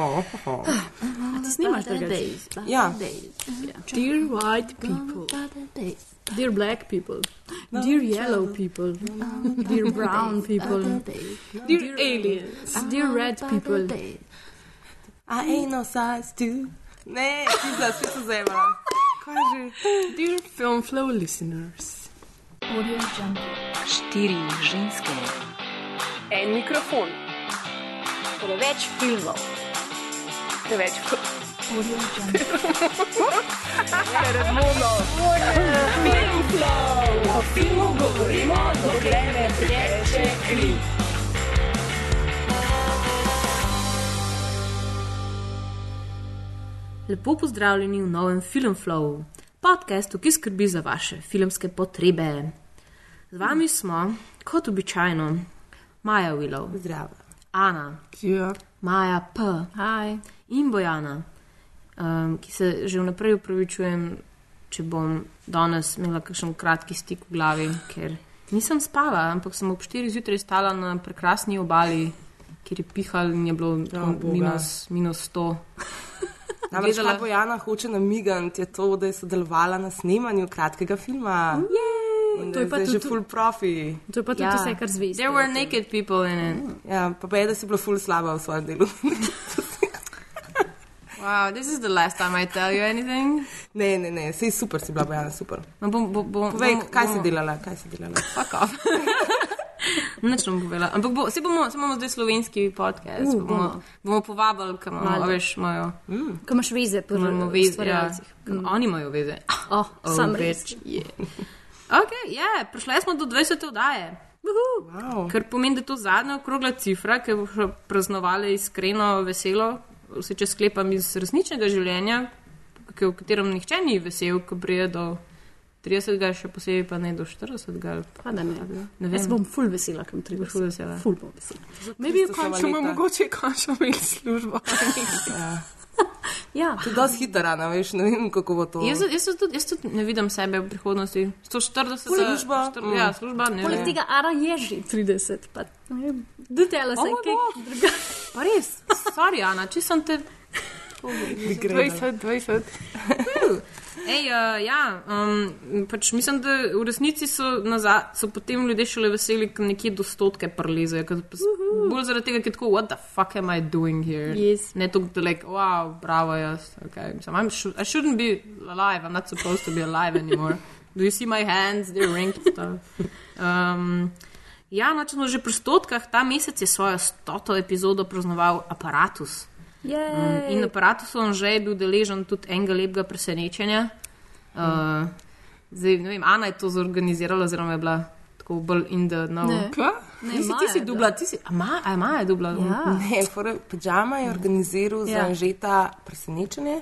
Oh, oh. Ti snimaš drugače? Ja. Dear white people, dear black people, dear yellow people, dear brown people, dear aliens, dear red people. I ain't no size two. Ne, ti za spet se zema. Kaj že? Dear film flow listeners. Štiri ženske, En mikrofon, preveč filmov, preveč Lepo pozdravljeni v novem Film Flow, podkastu, ki skrbi za vaše filmske potrebe. Z vami smo, kot običajno, Maja Willow, Zdravo. Ana, Ja. Maja P. Hi. In Bojana, um, ki se že vnaprej upravičujem, če bom danes imela kakšen kratki stik v glavi, ker nisem spala, ampak sem ob 4 zjutraj stala na prekrasni obali, kjer je pihal in je bilo Boga. minus, minus 100. Namreč, Gledala- Bojana hoče namigati, je to, da je sodelovala na snemanju kratkega filma. Da To je pa tudi full profi. To je pa tudi Ja. vse, kar zvesti. There were naked people in it. Ja, pa pa je, da si bila full slaba v svojem delu. Wow, this is the last time I tell you anything. ne, ne, ne, sej super si bila, Bojana, super. No, bom, bom, bom, Povej, bom, kaj bom, si delala, kaj si delala. Fuck off. Nič ne bom povedala. Ampak bo, se bomo, se bomo zdaj slovenski podcast. Uh, bomo, bomo povabili, kam imamo, veš, imajo. Ko imaš veze, pa Imamo veze. Ja. Mm. Oni imajo veze. Oh, Oh, sam res. Yeah. Ok, ja, yeah, prišli smo do 20. oddaje. Wow. Kar pomeni, da je to zadnja okrogla cifra, ki bo praznovali iskreno veselo, vse če sklepam iz resničnega življenja, v katerem nihče ni vesel, ko prije do 30, še posebej pa ne do 40. ali pa- da ne. Ne Jaz vem. bom full vesela, kam tri Boš ful vesela. Full bom vesela. Maybe Tisto končno mogoče končno imeli službo. Ja, To je dosti hitro, ne veš, ne vem, kako bo to. Jaz, jaz, tudi, jaz tudi ne vidim sebe v prihodnosti. 140 Služba. Štir, Mm. Ja, služba. Ne, poleg tega Ara je že 30, pa ne vem. Dotela se, Oh kaj God. druga. Pa res, sorry, Ana, če sem te. 20, 20. Ej, uh, ja, um, pač mislim, da v resnici so, naza, so potem ljudje šele veseli, ko nekje do stotke prelezejo. ker pa s- Bolj zaradi tega, ker tako, what the fuck am I doing here? Yes. Ne to, da like, wow, bravo, jaz. Okay. Mislim, I'm sh I shouldn't be alive, I'm not supposed to be alive anymore. Do you see my hands, they're ringed stuff. Um, ja, no, če smo že pri stotkah, ta mesec je svojo stoto epizodo praznoval aparatus. Um, in na aparatu sem že bil deležen tudi enega lepega presenečenja. Uh, zdaj, ne vem, Ana je to zorganizirala, oziroma je bila tako bolj in the know. Ne. Ne, Ti si, ti si je dubla, ti si, a Ma- a je Maja dubla? Ja. Ne, fore, pijama je organiziral za Ja. Anžeta presenečenje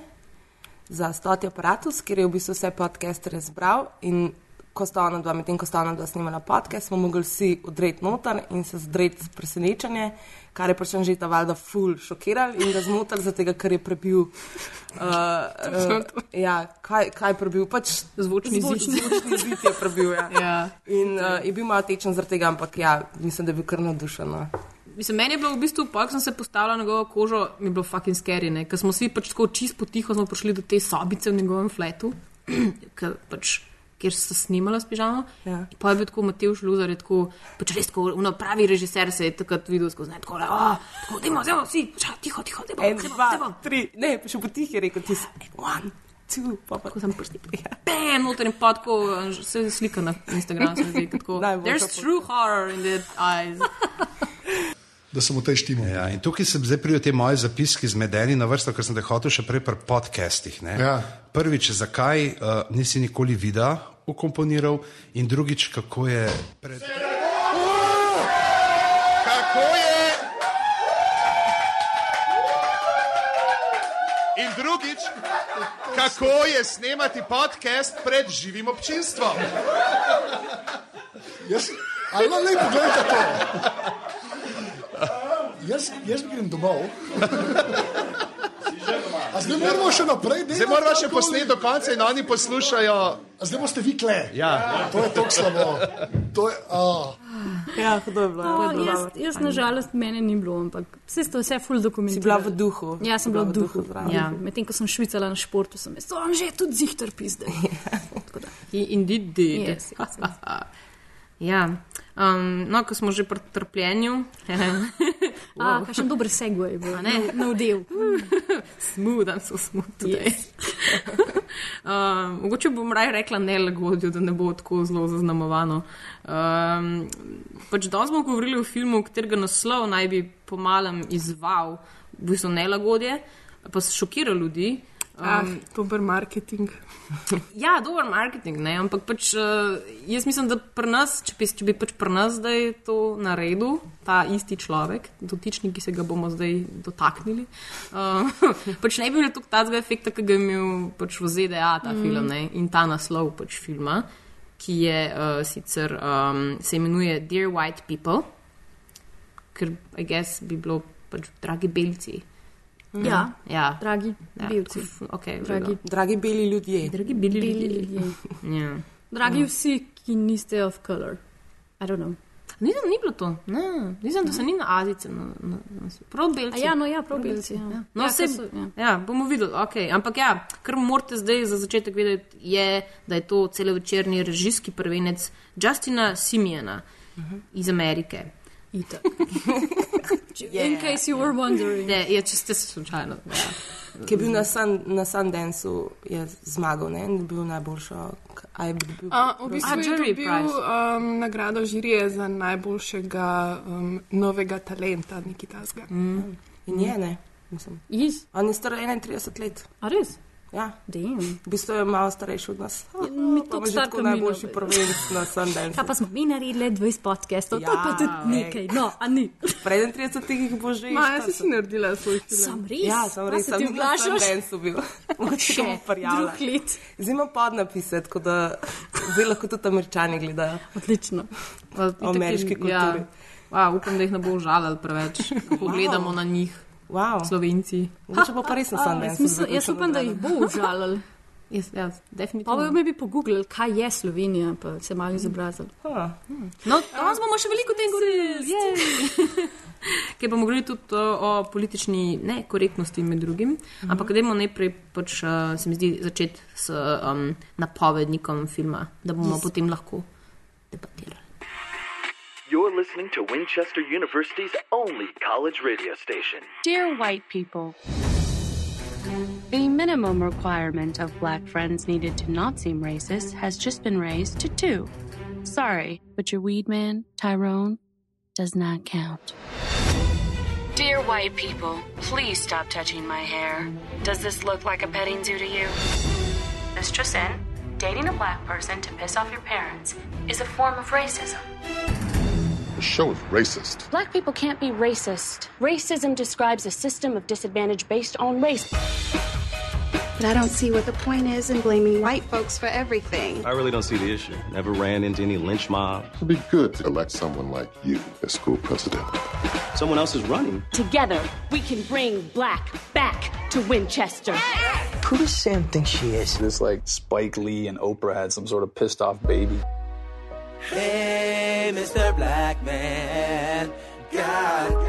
za stoti aparatus, kjer je v bistvu vse podcastere zbral in ko sta ona dva, medtem ko sta ona dva snimala podcast, smo mogli vsi odreti noter in se zdreti s presenečenje, kar je pač Anžeta valjda ful šokiral in ga zmotil, zato ker je prebil. Uh, uh, ja, kaj, kaj je prebil? Pač Zvočni zid. Zvočni zid je prebil, ja. Ja. In uh, je bil malo tečen zaradi tega, ampak ja, mislim, da je bil kar navdušen. No. Mislim, meni je bilo v bistvu, pa ko sem se postavila na njegovo kožo, mi je bilo fucking scary, ker smo vsi pač tako čist potiho smo prišli do te sobice v njegovem fletu, ker pač. Kjer so snimala s pižamo. Ja. Pa je bil tako Matej Šluzar, tako, res tako, no, pravi režiser se je takrat videl skozi ne, tako, oh, tako, dajmo, zdaj vsi, ča, tiho, tiho, dajmo, En, dajmo, dva, dajmo. tri, ne, pa še potih je rekel, ti si one, two, pa pa Ko sem prsti. Bam, noter in pa tako, se slika na Instagramu, There's true horror in the eyes. da sem v tej štimu. Ja, in tukaj se zdaj prijo te moje zapiski zmedeni na vrsto, ker sem te hotel še prej pri podcastih. ne. Ja. Prvič, zakaj uh, nisi nikoli videa ukomponiral, in drugič, kako je pred. Kako je? In drugič, kako je snemati podcast pred živim občinstvom? Jaz, ali no, ne, poglejte to. Jaz, jaz grem domov. A zdaj moramo še naprej delati. Zdaj moramo še posneti do konca in oni poslušajo. A zdaj boste vi kle. Ja. To je tako slabo. To je, oh. Ja, hudo je bilo. O, hudo je bilo. jaz, jaz nažalost, mene ni bilo, ampak vse to vse full Si dokumentirano. bila v duhu. Ja, sem bila v duhu. zraven. Ja. Medtem ko sem švicala na športu, sem jaz, on že tudi zihter pizde. He indeed did. Yes, yes, yes. ja. Um, no, ko smo že pri trpljenju, A, kakšen dober segway bo. ne? Na vdel. smooth, I'm so smooth today. um, mogoče bom raje rekla nelagodjo, da ne bo tako zelo zaznamovano. Um, pač danes smo govorili o filmu, katerega naslov naj bi pomalem izval, v bistvu nelagodje, pa se šokira ljudi. Ah, Um, dober marketing. Ja, dober marketing, ne? ampak pač, uh, jaz mislim, da pri nas, če bi, če bi pač pri nas zdaj to naredil, ta isti človek, dotični, ki se ga bomo zdaj dotaknili, uh, pač ne bi imel tako tazga efekta, ki ga je imel pač v ZDA ta mm. film ne? in ta naslov pač filma, ki je uh, sicer um, se imenuje Dear White People, ker, I guess, bi bilo pač dragi belci. Ja, Ja, dragi ja belci. Okay, Dragi, Dragi beli ljudje. dragi beli beli ljudje. ljudje. Ja. Dragi vsi, ki niste of color. I don't know. Nisem, ni bilo to. Ne, nisem, da se ni na Azice, na, na, na prav A belci. ja, no ja, prav belci. Ja. No, ja, ja, ko so- ja. ja, bomo videli, okay. ampak ja, kar morate zdaj za začetek vedeti, je, da je to celovečerni režijski prvenec Justina Simijana uh -huh. iz Amerike. Itak. In case you were wondering. Ne, je, ste se slučajno. Ja. Ki je bil na, Sun, na Sundanceu, je zmagal, ne? In dobil najboljšo. A je bil, A, v bistvu A, je dobil um, nagrado žirije za najboljšega um, novega talenta, nekaj tasga. Mm. in je, ne? Mislim. Iz? On je star 31 let. A res? Ja, Damn. v bistvu je malo starejši od nas. mi Pa toliko ima že star tako kot mi, najboljši no. prvenec na Sundanceu. Kaj pa smo mi naredili 20 podcastov, to je pa Ja, tudi ej. nekaj. No, a ni. Preden 30 jih bo že si 40. si naredila svoj film. Sam res. Ja, sem res, sem na oglašaš? Sundanceu bil. Mogoče bom prijavila. drug let. Zdaj imam podnapise, tako da zdaj lahko tudi američani gledajo. Odlično. Pa, O ameriški je- kulturi. Ja, wow, upam, da jih ne bo užalil preveč, ko pogledamo na njih, Wow. slovenci. Mogoče bo pa res na jaz, Sundanceu. mislim, jaz upam, da jih bo užalil. Jaz, ja, Pa definitivno. bojo mi pogooglili, kaj je Slovenija, pa se malo izobrazili. Ha. No, danes bomo še veliko tem govorili. jej. Ker bomo govorili tudi o, o politični nekorektnosti med drugim. Uh -huh. Ampak dajmo najprej, pač, uh, se mi zdi, začeti s um, napovednikom filma, da bomo yes. potem lahko debatirali. You're listening to Winchester University's only college radio station. Dear white people, the minimum requirement of black friends needed to not seem racist has just been raised to two. Sorry, but your weed man, Tyrone, does not count. Dear white people, please stop touching my hair. Does this look like a petting zoo to you? Mistress in, dating a black person to piss off your parents is a form of racism. The show is racist. Black people can't be racist. Racism describes a system of disadvantage based on race. But I don't see what the point is in blaming white folks for everything. I really don't see the issue. Never ran into any lynch mob. It'd be good to elect someone like you as school president. Someone else is running. Together, we can bring black back to Winchester. Who does Sam think she is? This like Spike Lee and Oprah had some sort of pissed off baby. Hey, Mr. Black Man, God.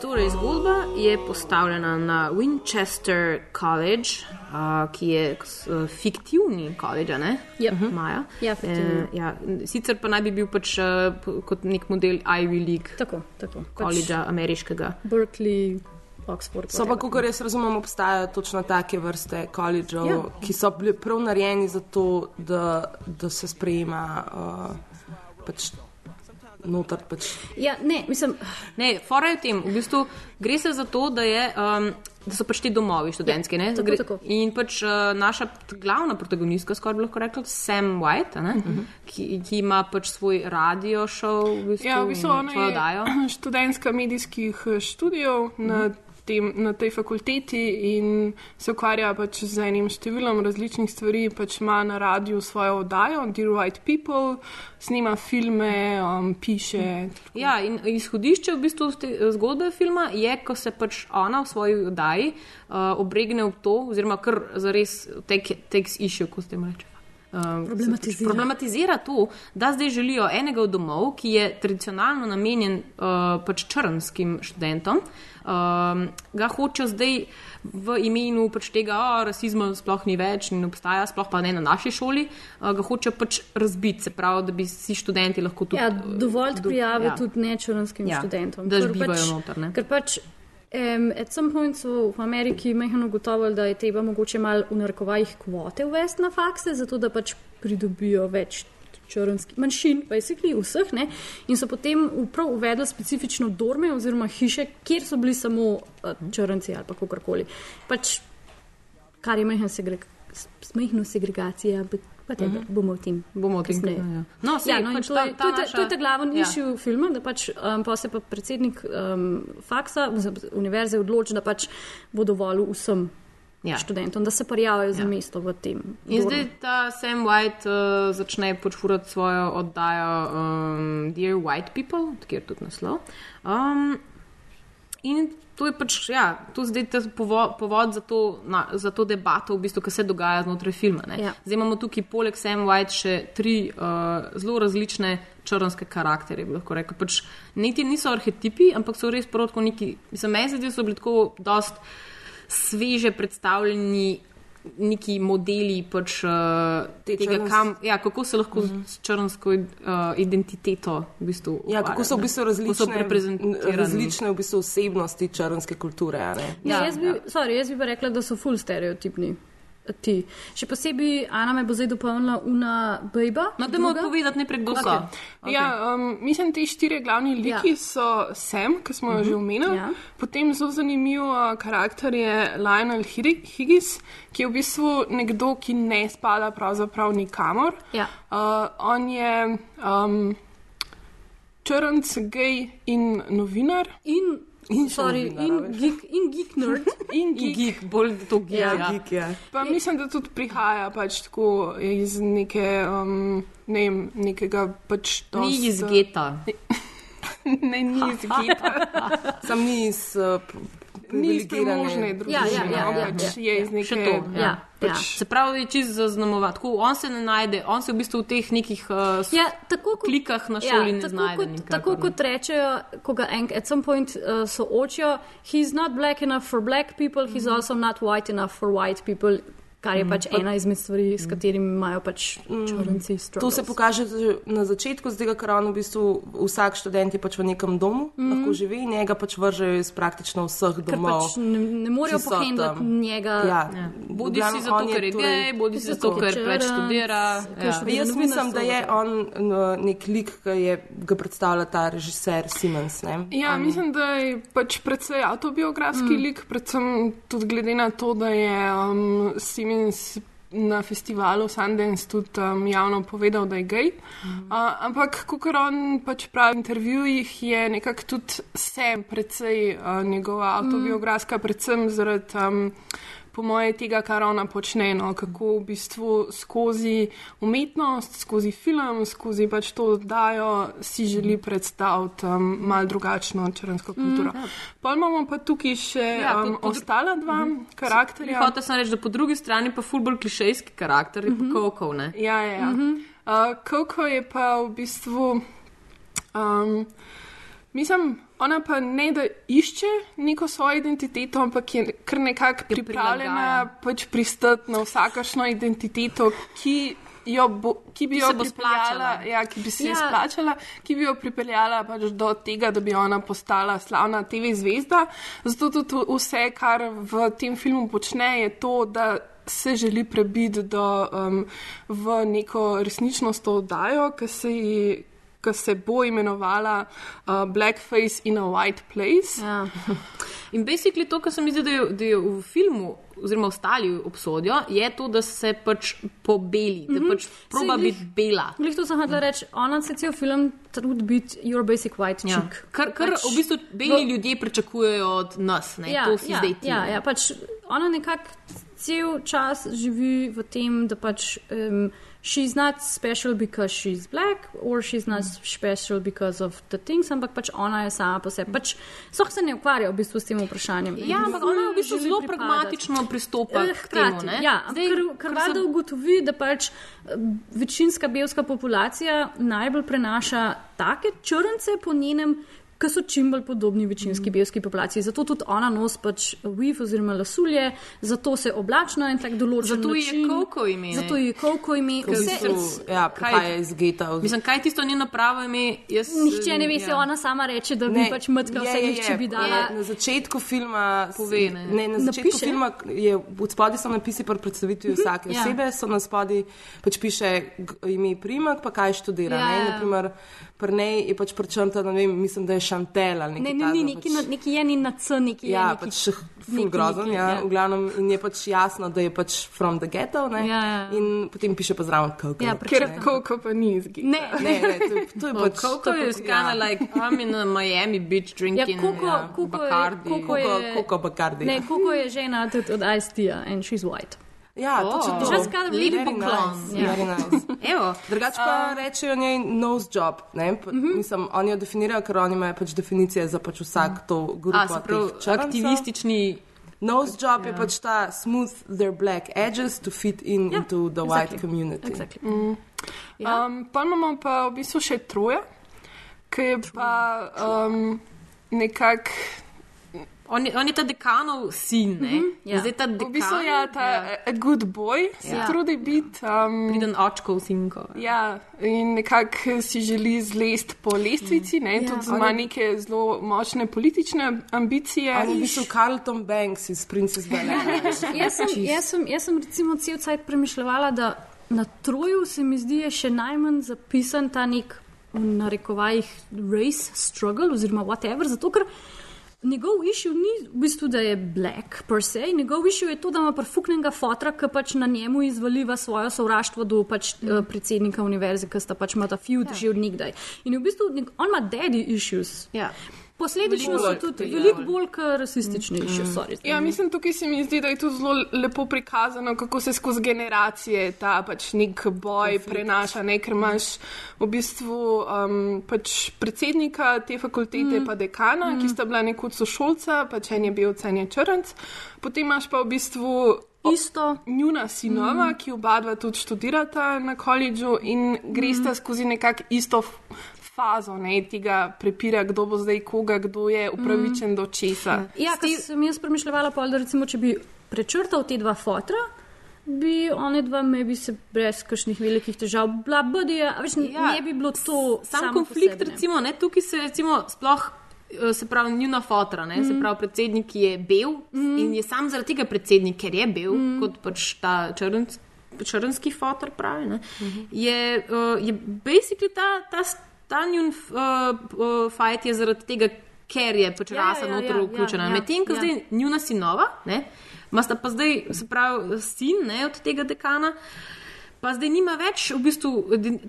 Torej, zgodba je postavljena na Winchester College, uh, ki je uh, fiktivni college, ne? Yep. Maja. Ja, fiktivni. Eh, ja, sicer pa naj bi bil pač uh, kot nek model Ivy League Tako, tako. college ameriškega. Berkeley, Oxford. So pa, kot jaz razumem, obstajajo točno take vrste koledžev, Ja. ja. ki so bili prav narejeni za to, da, da se sprejema uh, pač noter. Pač. Ja, ne, mislim, Ne, fora je v tem, v bistvu gre se za to, da, je, um, da so pač ti domovi študentski. ne, tako, gre, tako. In pač uh, naša glavna protagonistka, skoraj bi lahko rekla, Sam White, a ne, uh -huh. ki, ki ima pač svoj radio show, v bistvu, Ja, v bistvu ona svojo je oddajo. študentska medijskih eh, študijev na, tem, na tej fakulteti in se ukvarja pač z enim številom različnih stvari. Pač ima na radiju svojo oddajo, Dear White People, snima filme, um, piše. Ja, in izhodišče v bistvu zgodbe filma je, ko se pač ona v svoji oddaji uh, obregne v to, oziroma kar zares take, takes issue, ko ste jim reče. Um, Problematizira. problematizira to, da zdaj želijo enega od domov, ki je tradicionalno namenjen uh, pač črnskim študentom, um, ga hočejo zdaj v imenu pač tega, da rasizma sploh ni več in obstaja, sploh pa ne na naši šoli, uh, ga hočejo pač razbiti, se pravi, da bi si študenti lahko tudi. Ja, dovolj do- prijave ja. tudi nečrnskim Ja, študentom. da bivajo pač- noter, ne. Ker pač um, at some point so v Ameriki mehano ugotovili, da je treba mogoče malo v narekovajih kvote uvesti na fakse, zato da pač pridobijo več črnskih manjšin, basically vseh, ne? in so potem prav uvedli specifično dorme oziroma hiše, kjer so bili samo uh, črnci ali pa kakorkoli. Pač, kar je mehna segreg segregacija, ampak whatever, Mhm. bomo o tem. Bomo o tem ja. No, saj, ja, no, pač to, ta- ta to, je, naša- to je ta glaven ja. issue filma, da pač um, pa se pa predsednik um, faksa, univerze odloči, da pač bo dovolil vsem Ja. ja. študentom, da se prijavljajo za mesto v tem. In zdaj ta Sam White uh, začne počurati svojo oddajo um, Dear White People, kjer je tudi naslov. Um, in to je pač, ja, to zdaj ta povo, povod za to, na, za to debato, v bistvu, ki se dogaja znotraj filma. ne. Ja. Zdaj imamo tukaj poleg Sam White še tri uh, zelo različne črnske karakterje, bi lahko rekel. Pač niti niso arhetipi, ampak so res protko neki, se zdi, da so bili tako dost sveže predstavljeni neki modeli pač, uh, tega, črnske- kam, ja, kako se lahko mm -hmm. s črnsko uh, identiteto v bistvu Ja, kako so v bistvu različne, različne v bistvu osebnosti črnske kulture. a Ne? Ne, ja, jaz, bi, ja. sorry, jaz bi pa rekla, da so full stereotipni. Ti. Še posebej Ana me bo zdaj dopolnila una bejba. No, dajmo povedati najprej, kdo so. Okay. Okay. Ja, um, mislim, ti štiri glavni liki Ja. so Sam, ki smo jo uh -huh. že omenili. Ja. Potem zelo zanimiv uh, karakter je Lionel Higgins, ki je v bistvu nekdo, ki ne spada pravzaprav nikamor. Ja. Uh, on je um, črnc, gej in novinar. In, in sorry, in geek, in geek nerd. In geek. Geek, bolj to geek. Ja, Ja, Geek, ja. Pa mislim, da tudi prihaja pač tako iz neke, um, ne vem, nekega pač dost, Ni iz geta. ne, ni iz geta. Sam ni iz uh, Ni iz privilegirane premožne družine, Ja, ja, ja, no, ja, pač ja. je iz neke... Še to. Ja. Ja, ja. Se pravi, je čist zaznamovan. Tako, on se ne najde, on se v bistvu v teh nekih uh, Ja, tako kot, klikah na šoli ne tako znajde. kot, nikakor, tako ne. kot rečejo, ko ga enk, at some point uh, soočijo, he's not black enough for black people, he's Mhm. also not white enough for white people, kar je pač ena izmed stvari, s katerimi imajo pač črnci To se pokaže že na začetku, z tega, ker on v bistvu vsak študent je pač v nekem domu, mm. lahko živi in njega pač vržejo iz praktično vseh Ker domov. pač ne, ne morejo pohendati njega. Ja. Ja. Bodi si zato, ker je gej, bodi si zato, ker ker več črn, študira. ker Ja. Jaz mislim, da je on nek lik, ki je ga predstavlja ta režiser Simons. Ne? Ja, on, mislim, da je pač predvsej autobiografski mm. lik, predvsem tudi glede na to, da je um, Siemens na festivalu Sundance tudi um, javno povedal, da je gej. Mm. Uh, ampak, kot on pač pravi v intervjujih, je nekako tudi sem precej uh, njegova autobiografska, mm. predvsem zaradi. Um, Po moje tega, kar ona počne, no, kako v bistvu skozi umetnost, skozi film, skozi pač to oddajo si želi predstaviti um, mal drugačno črnsko kulturo. Mm, pa imamo pa tukaj še Ja, ja, po- um, po dru- ostala dva mm karakterja. Hotel sem reči, da po drugi strani pa fulbol klišejski karakter, mm -hmm. pa kokov, ne? Ja, ja. Mm -hmm. uh, Koko je pa v bistvu. Um, mislim, ona pa ne da išče neko svojo identiteto, ampak je kar nekako pripravljena prilagaja. pač pristati na vsakršno identiteto, ki. Jo bo, ki bi Ki jo bo splačala. ja, ki bi se ja. Ja. splačala, ki bi jo pripeljala pač do tega, da bi ona postala slavna TV zvezda. Zato tudi vse, kar v tem filmu počne, je to, da se želi prebiti do, um, v neko resničnost to oddajo, ki se ji. Ki se bo imenovala uh, Blackface in a White Place. Ja. In basically to, kar se mi zdi, da je, da je v filmu, oziroma ostali obsodijo, je to, da se pač pobeli, da pač proba glih- biti bela. Glih to sem hotel reči, ona se cel film trudi biti your basic white Ja. chick. Kar, kar Pač v bistvu beli v- ljudje pričakujejo od nas, ne? Ja, to si ja, zdaj ti. Ja, ja, pač ona nekako cel čas živi v tem, da pač um, she's not special because she's black or she's not special because of the things, ampak pač ona je sama po sebi. Pač sploh se ne ukvarja v bistvu s tem vprašanjem. Ja, ampak ona v bistvu zelo pripadati. pragmatično pristopa Eh, k temu. Hkrati, ne. ja, Zdaj, ker ker valjda sem- ugotovi, da pač eh, večinska belska populacija najbolj prenaša take črnce po njenem, ki so čim bolj podobni večinski belski populaciji. Zato tudi ona nos pač weave oziroma lasulje, zato se oblači na en tak določen Zato ji je način. Coco ime, ne? Zato ji je Coco ime. V bistvu, ja, prihaja iz geta. Mislim, kaj je tisto njeno pravo ime? Jaz, Nihče ne ve, ja. se ona sama reče, da bi pač mrtka vse jih, če bi dala. Na začetku filma, Pove, ne. ne, na začetku Napiše. filma je v spodaj so napisi pri predstavitvi vsake ja. osebe, so na spodaj pač piše ime, primak, pa kaj študira. Ja, ne. In, naprimer, pri njej je pač prečrtano, ne vem, mislim, da je Šantel ali Ne, nekaj. ne, ni, takega, neki, na- neki je ni na C, neki je. Ja, neki, pač ful neki- grozen, neki, ja, ja. v glavnem, in je pač jasno, da je pač from the ghetto, ne, Ja, ja. in potem piše pa zraven kako. Ja, Ker Coco pa ni izginil. Ne, Ne, ne, to, je- to je Well, pač. Coco to je is pač- kind of ja. like, I'm in a Miami Beach Ja, drinking Coco, ja, Coco, je, Bacardi. Coco, je, Coco- Coco Bacardi. Ne, Coco je žena tudi od Ice-T-ja and she's white. Ja, Oh. točno to. Just gotta Levi really poklon. Nice, Ja. very nice. Evo, Drugač pa rečejo njej nose job. Ne? Pa, Mhm. Mislim, oni jo definirajo, ker oni imajo pač definicije za pač vsak to grupo. a se pravi, aktivistični. Nose job je pač ta smooth their black edges to fit in into the white exactly. community. Exactly. Ja. Um, pa imamo pa v bistvu še troje, ki je pa um, nekako. On je, on je ta dekanov sin, ne? Mm -hmm, ja. Zdaj ta dekan. V bistvu je ta ja. a good boy, se Ja. ja. trudi biti. Um, Priden očkov sinko. Ja, in nekako si želi zlesti po lestvici, ne, Ja. tudi ima neke zelo močne politične ambicije. Je v bistvu Carlton Banks iz Princess Bel Air. Jaz sem, jaz, sem, jaz sem recimo cel cajt premišljala, da na troju se mi zdi je še najmanj zapisan ta nek v narekovajih race struggle oziroma whatever, zato ker njegov issue ni v bistvu, da je black per se, njegov issue je to, da ima profuknega fotra, ki pač na njemu izvaliva svojo sovraštvo do pač mm. predsednika univerze, ki sta pač ima ta feud ja. že od nikdaj. In v bistvu on ima daddy issues. Ja. Posledično so tudi ja. veliko bolj rasistični sorry. Ja, mislim, tukaj se mi zdi, da je to zelo lepo prikazano, kako se skozi generacije ta pač nek boj prenaša. Ne? Ker imaš v bistvu um, pač predsednika te fakultete, mm. pa dekana, mm. ki sta bila nekoč sošolca, pač en je bil cen je črnc. Potem imaš pa v bistvu Isto. njuna sinova, mm. ki oba dva tudi študirata na koledžu in gresta mm. skozi nekako isto fazo ne, tega prepira, kdo bo zdaj koga, kdo je upravičen mm. do česa. Ja, ker sem jaz premišljala, pol, da recimo, če bi prečrtal te dva fotra, bi one dva, me bi se brez kakšnih velikih težav, bla, bodija, več ja, ne bi bilo to Sam konflikt, po sebi, ne. recimo, ne, tukaj se recimo sploh. eh, Se pravi, njuna fotra, ne, mm. se pravi, predsednik je bil mm. in je sam zaradi tega predsednik, ker je bil, mm. kot pač ta črnc, črnski fotor pravi, ne, mm -hmm. je, uh, je basically ta, ta, ta njun uh, uh, fight je zaradi tega, ker je pač Ja, ja, rasa ja, ja, ja, noter ja, vključena. ja, Ja, Medtem, ko ja. zdaj njuna sinova, ne, ima sta pa zdaj, se pravi, sin ne, od tega dekana. Pa zdaj nima več, v bistvu,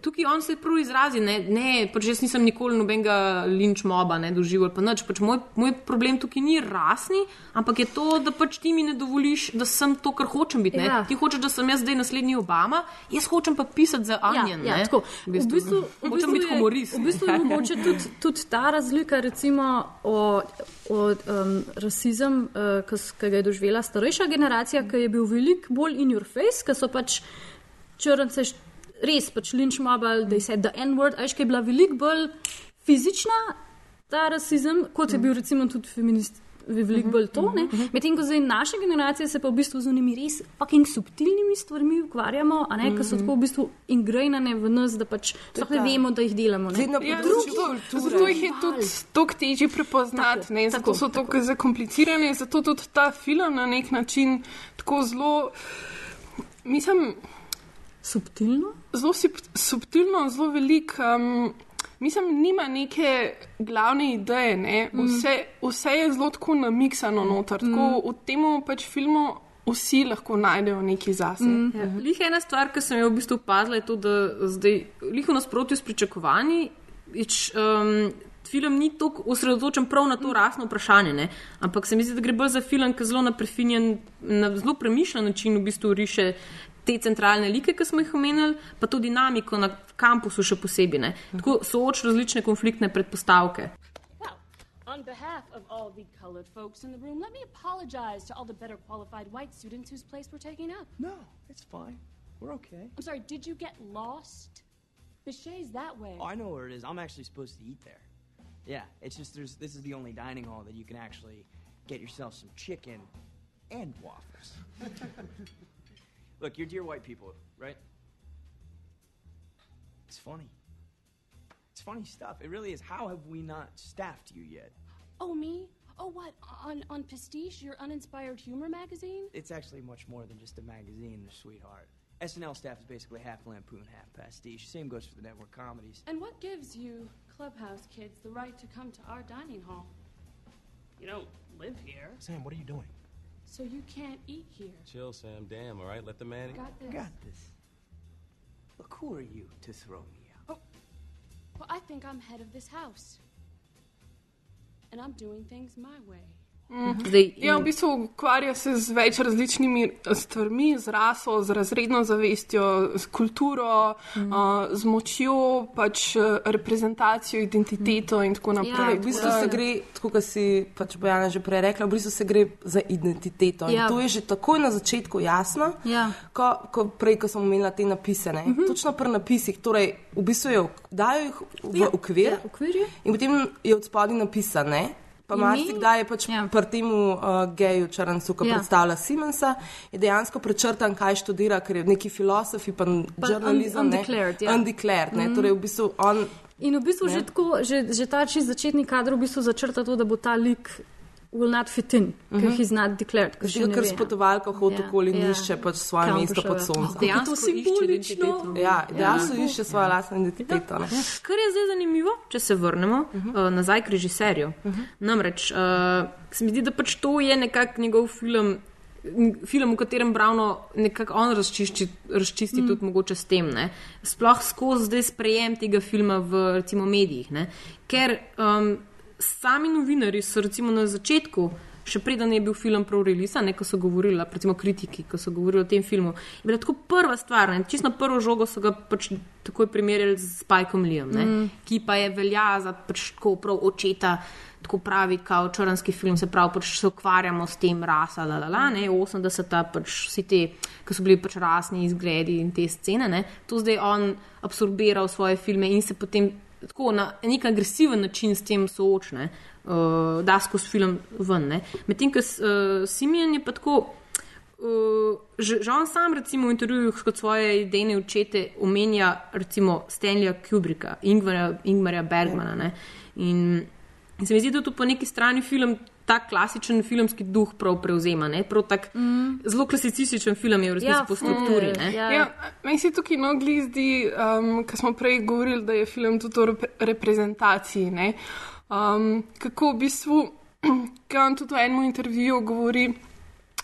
tukaj on se prav izrazi, ne, ne pač jaz nisem nikoli nobenega linč moba ne doživel, pa nič. Pač moj, moj problem tukaj ni rasni, ampak je to, da pač ti mi ne dovoliš, da sem to, kar hočem biti. Ja. Ti hočeš, da sem jaz zdaj naslednji Obama, jaz hočem pa pisati za Onion. Ja, ja, tako. V bistvu, v bistvu, v hočem bistvu biti je- humorist. V bistvu je mogoče tudi, tudi ta razlika, recimo, o, o um, rasizem, uh, ki ga je doživela starejša generacija, ki je bil veliko bolj in your face, ki so pač črnce res pač linč mobile, da je said the N-word, ajš, ki je bila veliko bolj fizična, ta rasizem, kot je bil recimo tudi feminist. Veliko bolj to, ne? medtem ko zdaj naša generacija se pa v bistvu z unimi res fucking subtilnimi stvarmi ukvarjamo, a ne, ki so tako v bistvu ingrajnane v nas, da pač sploh ne vemo, da jih delamo. Ne? Zdaj Ja, zato, kulture. zato jih je tudi tako težje prepoznati, Tako, ne, zato tako, so tako zakomplicirane, zato tudi ta film na nek način tako zelo, mislim, Subtilno? zelo sub- subtilno, zelo velik. Um, Mislim, nima neke glavne ideje, ne? vse, vse je zelo tako namiksano noter. Tako v tem pač filmu vsi lahko najdejo nekaj zase. Mm. Ja. Lih ena stvar, ki sem jo v bistvu opazila, je to, da zdaj, lih v nasprotju s pričakovanji, ič, um, film ni tako osredotočen prav na to rasno vprašanje, ne? ampak se mi zdi, da gre bolj za film, ki zelo na prefinjen, na zelo premišljen način v bistvu riše te centralne like, ki smo jih omenili, pa tudi dinamiko na kampusu še posebej. Ne. Tako sooč različne konfliktne predpostavke. On behalf of all the colored folks in the room, let me apologize to all the better qualified white students whose place we're taking up. No, it's fine. We're okay. I'm sorry, did you get lost? Bichet's that way. Oh, I know where it is. I'm actually supposed to eat there. Yeah, it's just there's this is the only dining hall that you can actually get yourself some chicken and waffles. Look, you're dear white people, right? It's funny. It's funny stuff. It really is. How have we not staffed you yet? Oh, me? Oh, what? On on Pastiche, your uninspired humor magazine? It's actually much more than just a magazine, sweetheart. SNL staff is basically half lampoon, half pastiche. Same goes for the network comedies. And what gives you, clubhouse kids, the right to come to our dining hall? You don't live here, Sam, what are you doing? So you can't eat here. Chill, Sam. Damn, all right? Let the man. Got this. Got this. Look, who are you to throw me out? Oh. Well, I think I'm head of this house. And I'm doing things my way. Zdaj, Ja, v bistvu ukvarja se z več različnimi stvarmi, z raso, z razredno zavestjo, s kulturo, Mhm. uh, z močjo, pač eh, reprezentacijo, identiteto in tako naprej. Ja, v bistvu se gre, tako kot si pač Bojana že prej rekla, v bistvu se gre za identiteto. Ja. In to je že takoj na začetku jasno, Ja. ko, ko prej, ko sem omenila te napise. Uh -huh. Točno pri napisih, torej v bistvu jo dajo jih v Ja, okvir ja, okvir je. in potem je od spodaj napisane. Pa marsikdaj je pač ja. pri tem uh, geju črncu, ki Ja. ja. predstavlja Simonsa, je dejansko prečrtan, kaj študira, ker je neki filozofi, pa žurnalizem. un- undeclared, ja. Undeclared, ne. Mhm. Torej, v bistvu on In v bistvu Ne. že, tako, že, že ta čist začetni kader v bistvu začrta to, da bo ta lik will not fit in, ker Mhm. he's not declared. ne ker ve, s ne. potovalko hodi Ja, okoli in ja. išče pač svoje Kam mesto pod ja. soncem. Kako je to simbolično. Ja, dejansko Ja. išče svojo lastno identiteto. ne. Kar je zdaj zanimivo, če se vrnemo uh Mhm. -huh. uh, nazaj k režiserju. Uh -huh. Namreč, uh, se mi zdi, da pač to je nekako njegov film. Film, v katerem Browno nekako on razčišči, razčisti mm. tudi mogoče s tem, ne? sploh skozi zdaj sprejem tega filma v recimo medijih. Ne? Ker um, sami novinari so recimo na začetku, še preden je bil film prav release, ne ko so govorili, recimo kritiki, ko so govorili o tem filmu, je bila tako prva stvar, ne? čisto na prvo žogo so ga pač takoj primerjali z Spajkom Lijem, Mm. ki pa je velja za pač tako prav očeta. Tako pravi, kot črnski film, se pravi, pač se ukvarjamo s tem, rasa, la, la, la, ne, 80-ta, pač vsi ti, ki so bili pač rasni izgledi in te scene, ne, to zdaj on absorbira v svoje filme in se potem tako na nek agresiven način s tem soočne, uh, da skozi film ven. Medtem ko uh, Simeon je pa tako. Uh, že, že on sam, recimo, v intervjujih kot svoje idejne očete omenja, recimo, Stanleya Kubricka, Ingmarja, Ingmarja Bergmana. Ne? In, in se mi zdi, da tu po neki strani film ta klasičen filmski duh prav prevzema. ne. Prav tak mm. zelo klasicističen film je v resnici Ja, po strukturi. ne. ja. Ja, meni se tukaj nogli zdi, um, ko smo prej govorili, da je film tudi o rep reprezentaciji. ne. Um, kako v bistvu, ki on tudi v enem intervjuju govori,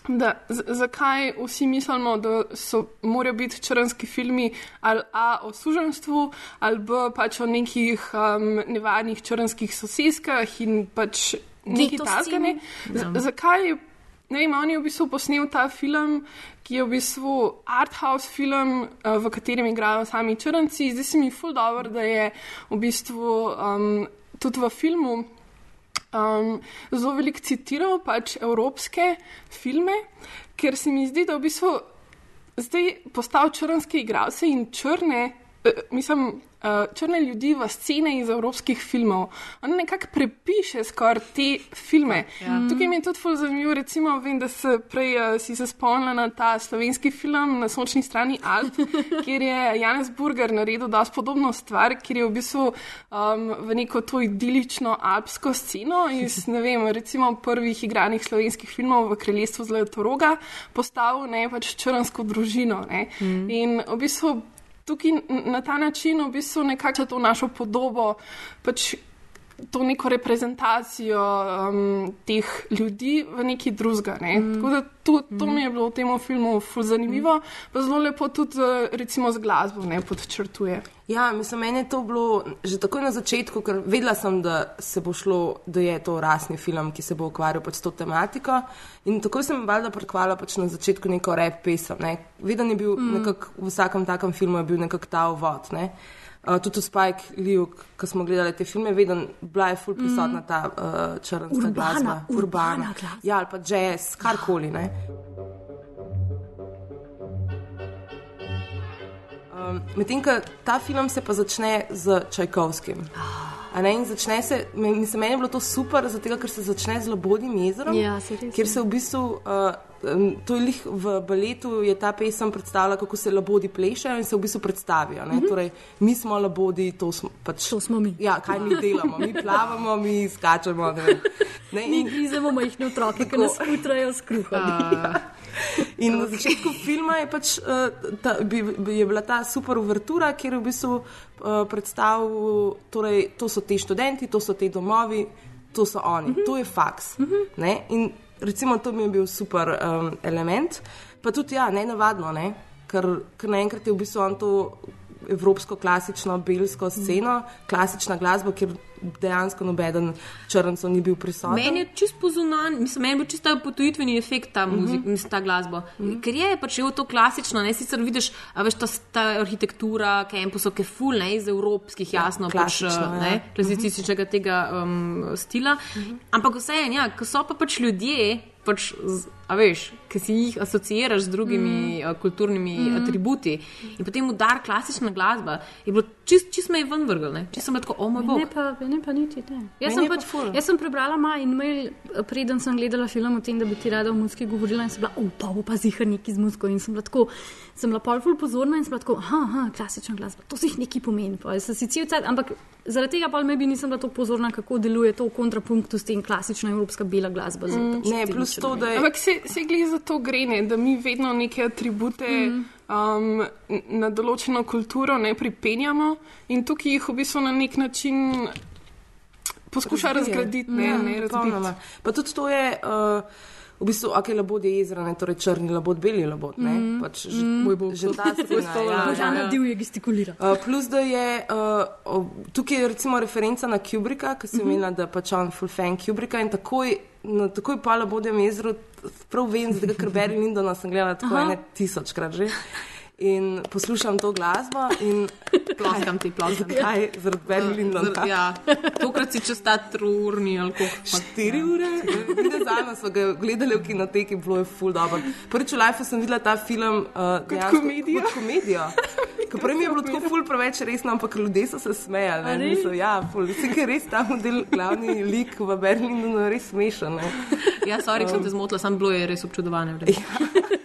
da zakaj vsi mislimo, da so, morajo biti črnski filmi ali A o suženstvu, ali B pač o nekih um, nevarnih črnskih soseskah in pač nekaj takega. ne. Ja. Zakaj Ne vem, on je v bistvu posnel ta film, ki je v bistvu arthouse film, eh, v katerem igrajo sami črnci. Zdi se mi ful dobro, da je v bistvu um, tudi v filmu um, zelo veliko citiral pač evropske filme, ker se mi zdi, da v bistvu zdaj postal črnske igralce in črne, mislim, eh, črne ljudi v scene iz evropskih filmov. On nekako prepiše skoraj te filme. Ja. Tukaj mi je tudi ful zanimivo, recimo, vem, da se prej uh, si se spomnila na ta slovenski film na sončni strani Alp, kjer je Janez Burger naredil dosti podobno stvar, kjer je v bistvu um, v neko to idilično alpsko sceno iz, ne vem, recimo prvih igranih slovenskih filmov v kraljestvu Zlatoroga postavil ne pač črnsko družino. Ne. Mm. In v bistvu tukaj na ta način v bistvu nekako to našo podobo, pač to neko reprezentacijo um, teh ljudi v neki drugega. Ne? Mm. Tako da to, to mi je bilo v tem filmu zanimivo, pa zelo lepo tudi eh, recimo z glasbo ne podčrtuje. Ja, mislim, meni je to bilo že takoj na začetku, ker vedela sem, da se bo šlo, da je to rasni film, ki se bo ukvarjal pač s to tematiko. In takoj sem valjda prekvala pač na začetku neko rap pesem. Ne. Veden je bil mm. nekako v vsakem takem filmu, je bil nekako ta uvod. Ne. Uh, tudi v Spike Lee, ko smo gledali te filme, vedno bila je ful prisotna ta uh, črnska Urbana, glasba, urbana glasba. Ja, ali pa jazz, karkoli. Ne. Um, Medtem, ko ta film se pa začne z Čajkovskim. A Ne, in začne se, mislim, meni je bilo to super, zato ker se začne z Lobodnim jezerom, Ja, res, kjer se v bistvu, uh, to je lih v baletu, je ta pesem predstavlja, kako se labodi plešejo in se v bistvu predstavijo. Mhm. Mm -hmm. torej, mi smo labodi, to smo, pač, to smo mi. Ja, kaj mi delamo? Mi plavamo, mi skačemo. Ne, vem. ne, Mi grizemo majhne otroke, ki nas putrajo s kruhom. In na začetku filma je, pač, uh, ta, bi, bi, je bila ta super uvertura, kjer je v bistvu uh, predstavil, torej, to so ti študenti, to so ti domovi, to so oni, mm -hmm. to je faks. Mm -hmm. In recimo to mi je bil super um, element. Pa tudi, ja, ne navadno, ne? ker, ker naenkrat je v bistvu on to evropsko, klasično, belsko sceno, klasična glasba, kjer dejansko nobeden črncev ni bil prisoten. Meni je čist pozunan, mislim, meni je bil čist ta potujitveni efekt ta, muzik, uh Mhm. -huh. mislim, ta glasba. Uh -huh. Ker je pač je to klasično, ne sicer vidiš, a veš, ta, ta arhitektura, kampusov, ki je full, ne iz evropskih, jasno, pač, klasično, ja. ne, klasističnega tega um, stila. Uh -huh. Ampak vseeno, ja, ko so pa pač ljudje, pač, a veš, ki si jih asociiraš z drugimi uh, kulturnimi Mhm. uh, atributi in potem udar klasična glasba, je bilo čist, čist me je ven vrgel, ne, čist sem tako, o moj bog. Ne pa, ne pa niti ne. Jaz sem, pa pač, ful. jaz sem prebrala maj in mail, preden sem gledala film o tem, da bi ti rada o muziki govorila in sem bila, oh, pa bo pa zihar neki z muziko in sem bila tako, sem bila pol pozorna in sem bila tako, aha, aha klasična glasba, to si jih neki pomeni, pa sem si cel cel, ampak zaradi tega pa maybe nisem bila tako pozorna, kako deluje to v kontrapunktu s tem klasična evropska bela glasba. z Mm, pač ne, plus to, da je- Ampak se, se glede za to gre, ne, da mi vedno neke atribute mm. um, na določeno kulturo ne pripenjamo in tukaj jih v bistvu na nek način poskuša Razbije. razgraditi, ne, Ja, ne razbiti. Pa tudi to je. Uh, V bistvu, ok, labod je jezera, ne, torej črni labod, beli labod. Ne, Mhm. pač že, moj bog, že ta scena. ja, Božana ja, ja. divje gestikulira. Uh, plus, da je uh, tukaj je recimo referenca na Kubricka, ki sem Mhm. imela, da je pač on full fan Kubricka in takoj, na, takoj pa labodem jezeru, prav vem, zato ker Barry Lindona sem gledala tako Aha. ne tisočkrat že. In poslušam to glasbo in Ploskam ti, ploskam. Zakaj? Zaradi Barry Lindona. Zar- Ja, tokrat si čez ta trurni ali kako. Štiri ure, ne zadnjo smo ga gledali v kinoteki, bilo je full dobro. Prvič v lifeu sem videla ta film uh, dejansko komedijo? Kot komedijo. Ker prej mi je bilo tako ful preveč resno, ampak ljudje so se smejali. Mislim, ja, ful. Ker je res ta model, glavni lik v Berlinu, je res smešen. Ne? Ja, sorry, um, sem te zmotila, sam bilo je res občudovanje. vredno.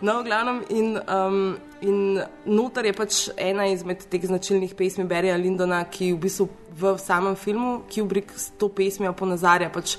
No, v glavnem, in, um, in notar je pač ena izmed teh značilnih pesmi Berija Lindona, ki v bistvu v samem filmu Kubrick s to pesmijo ponazarja pač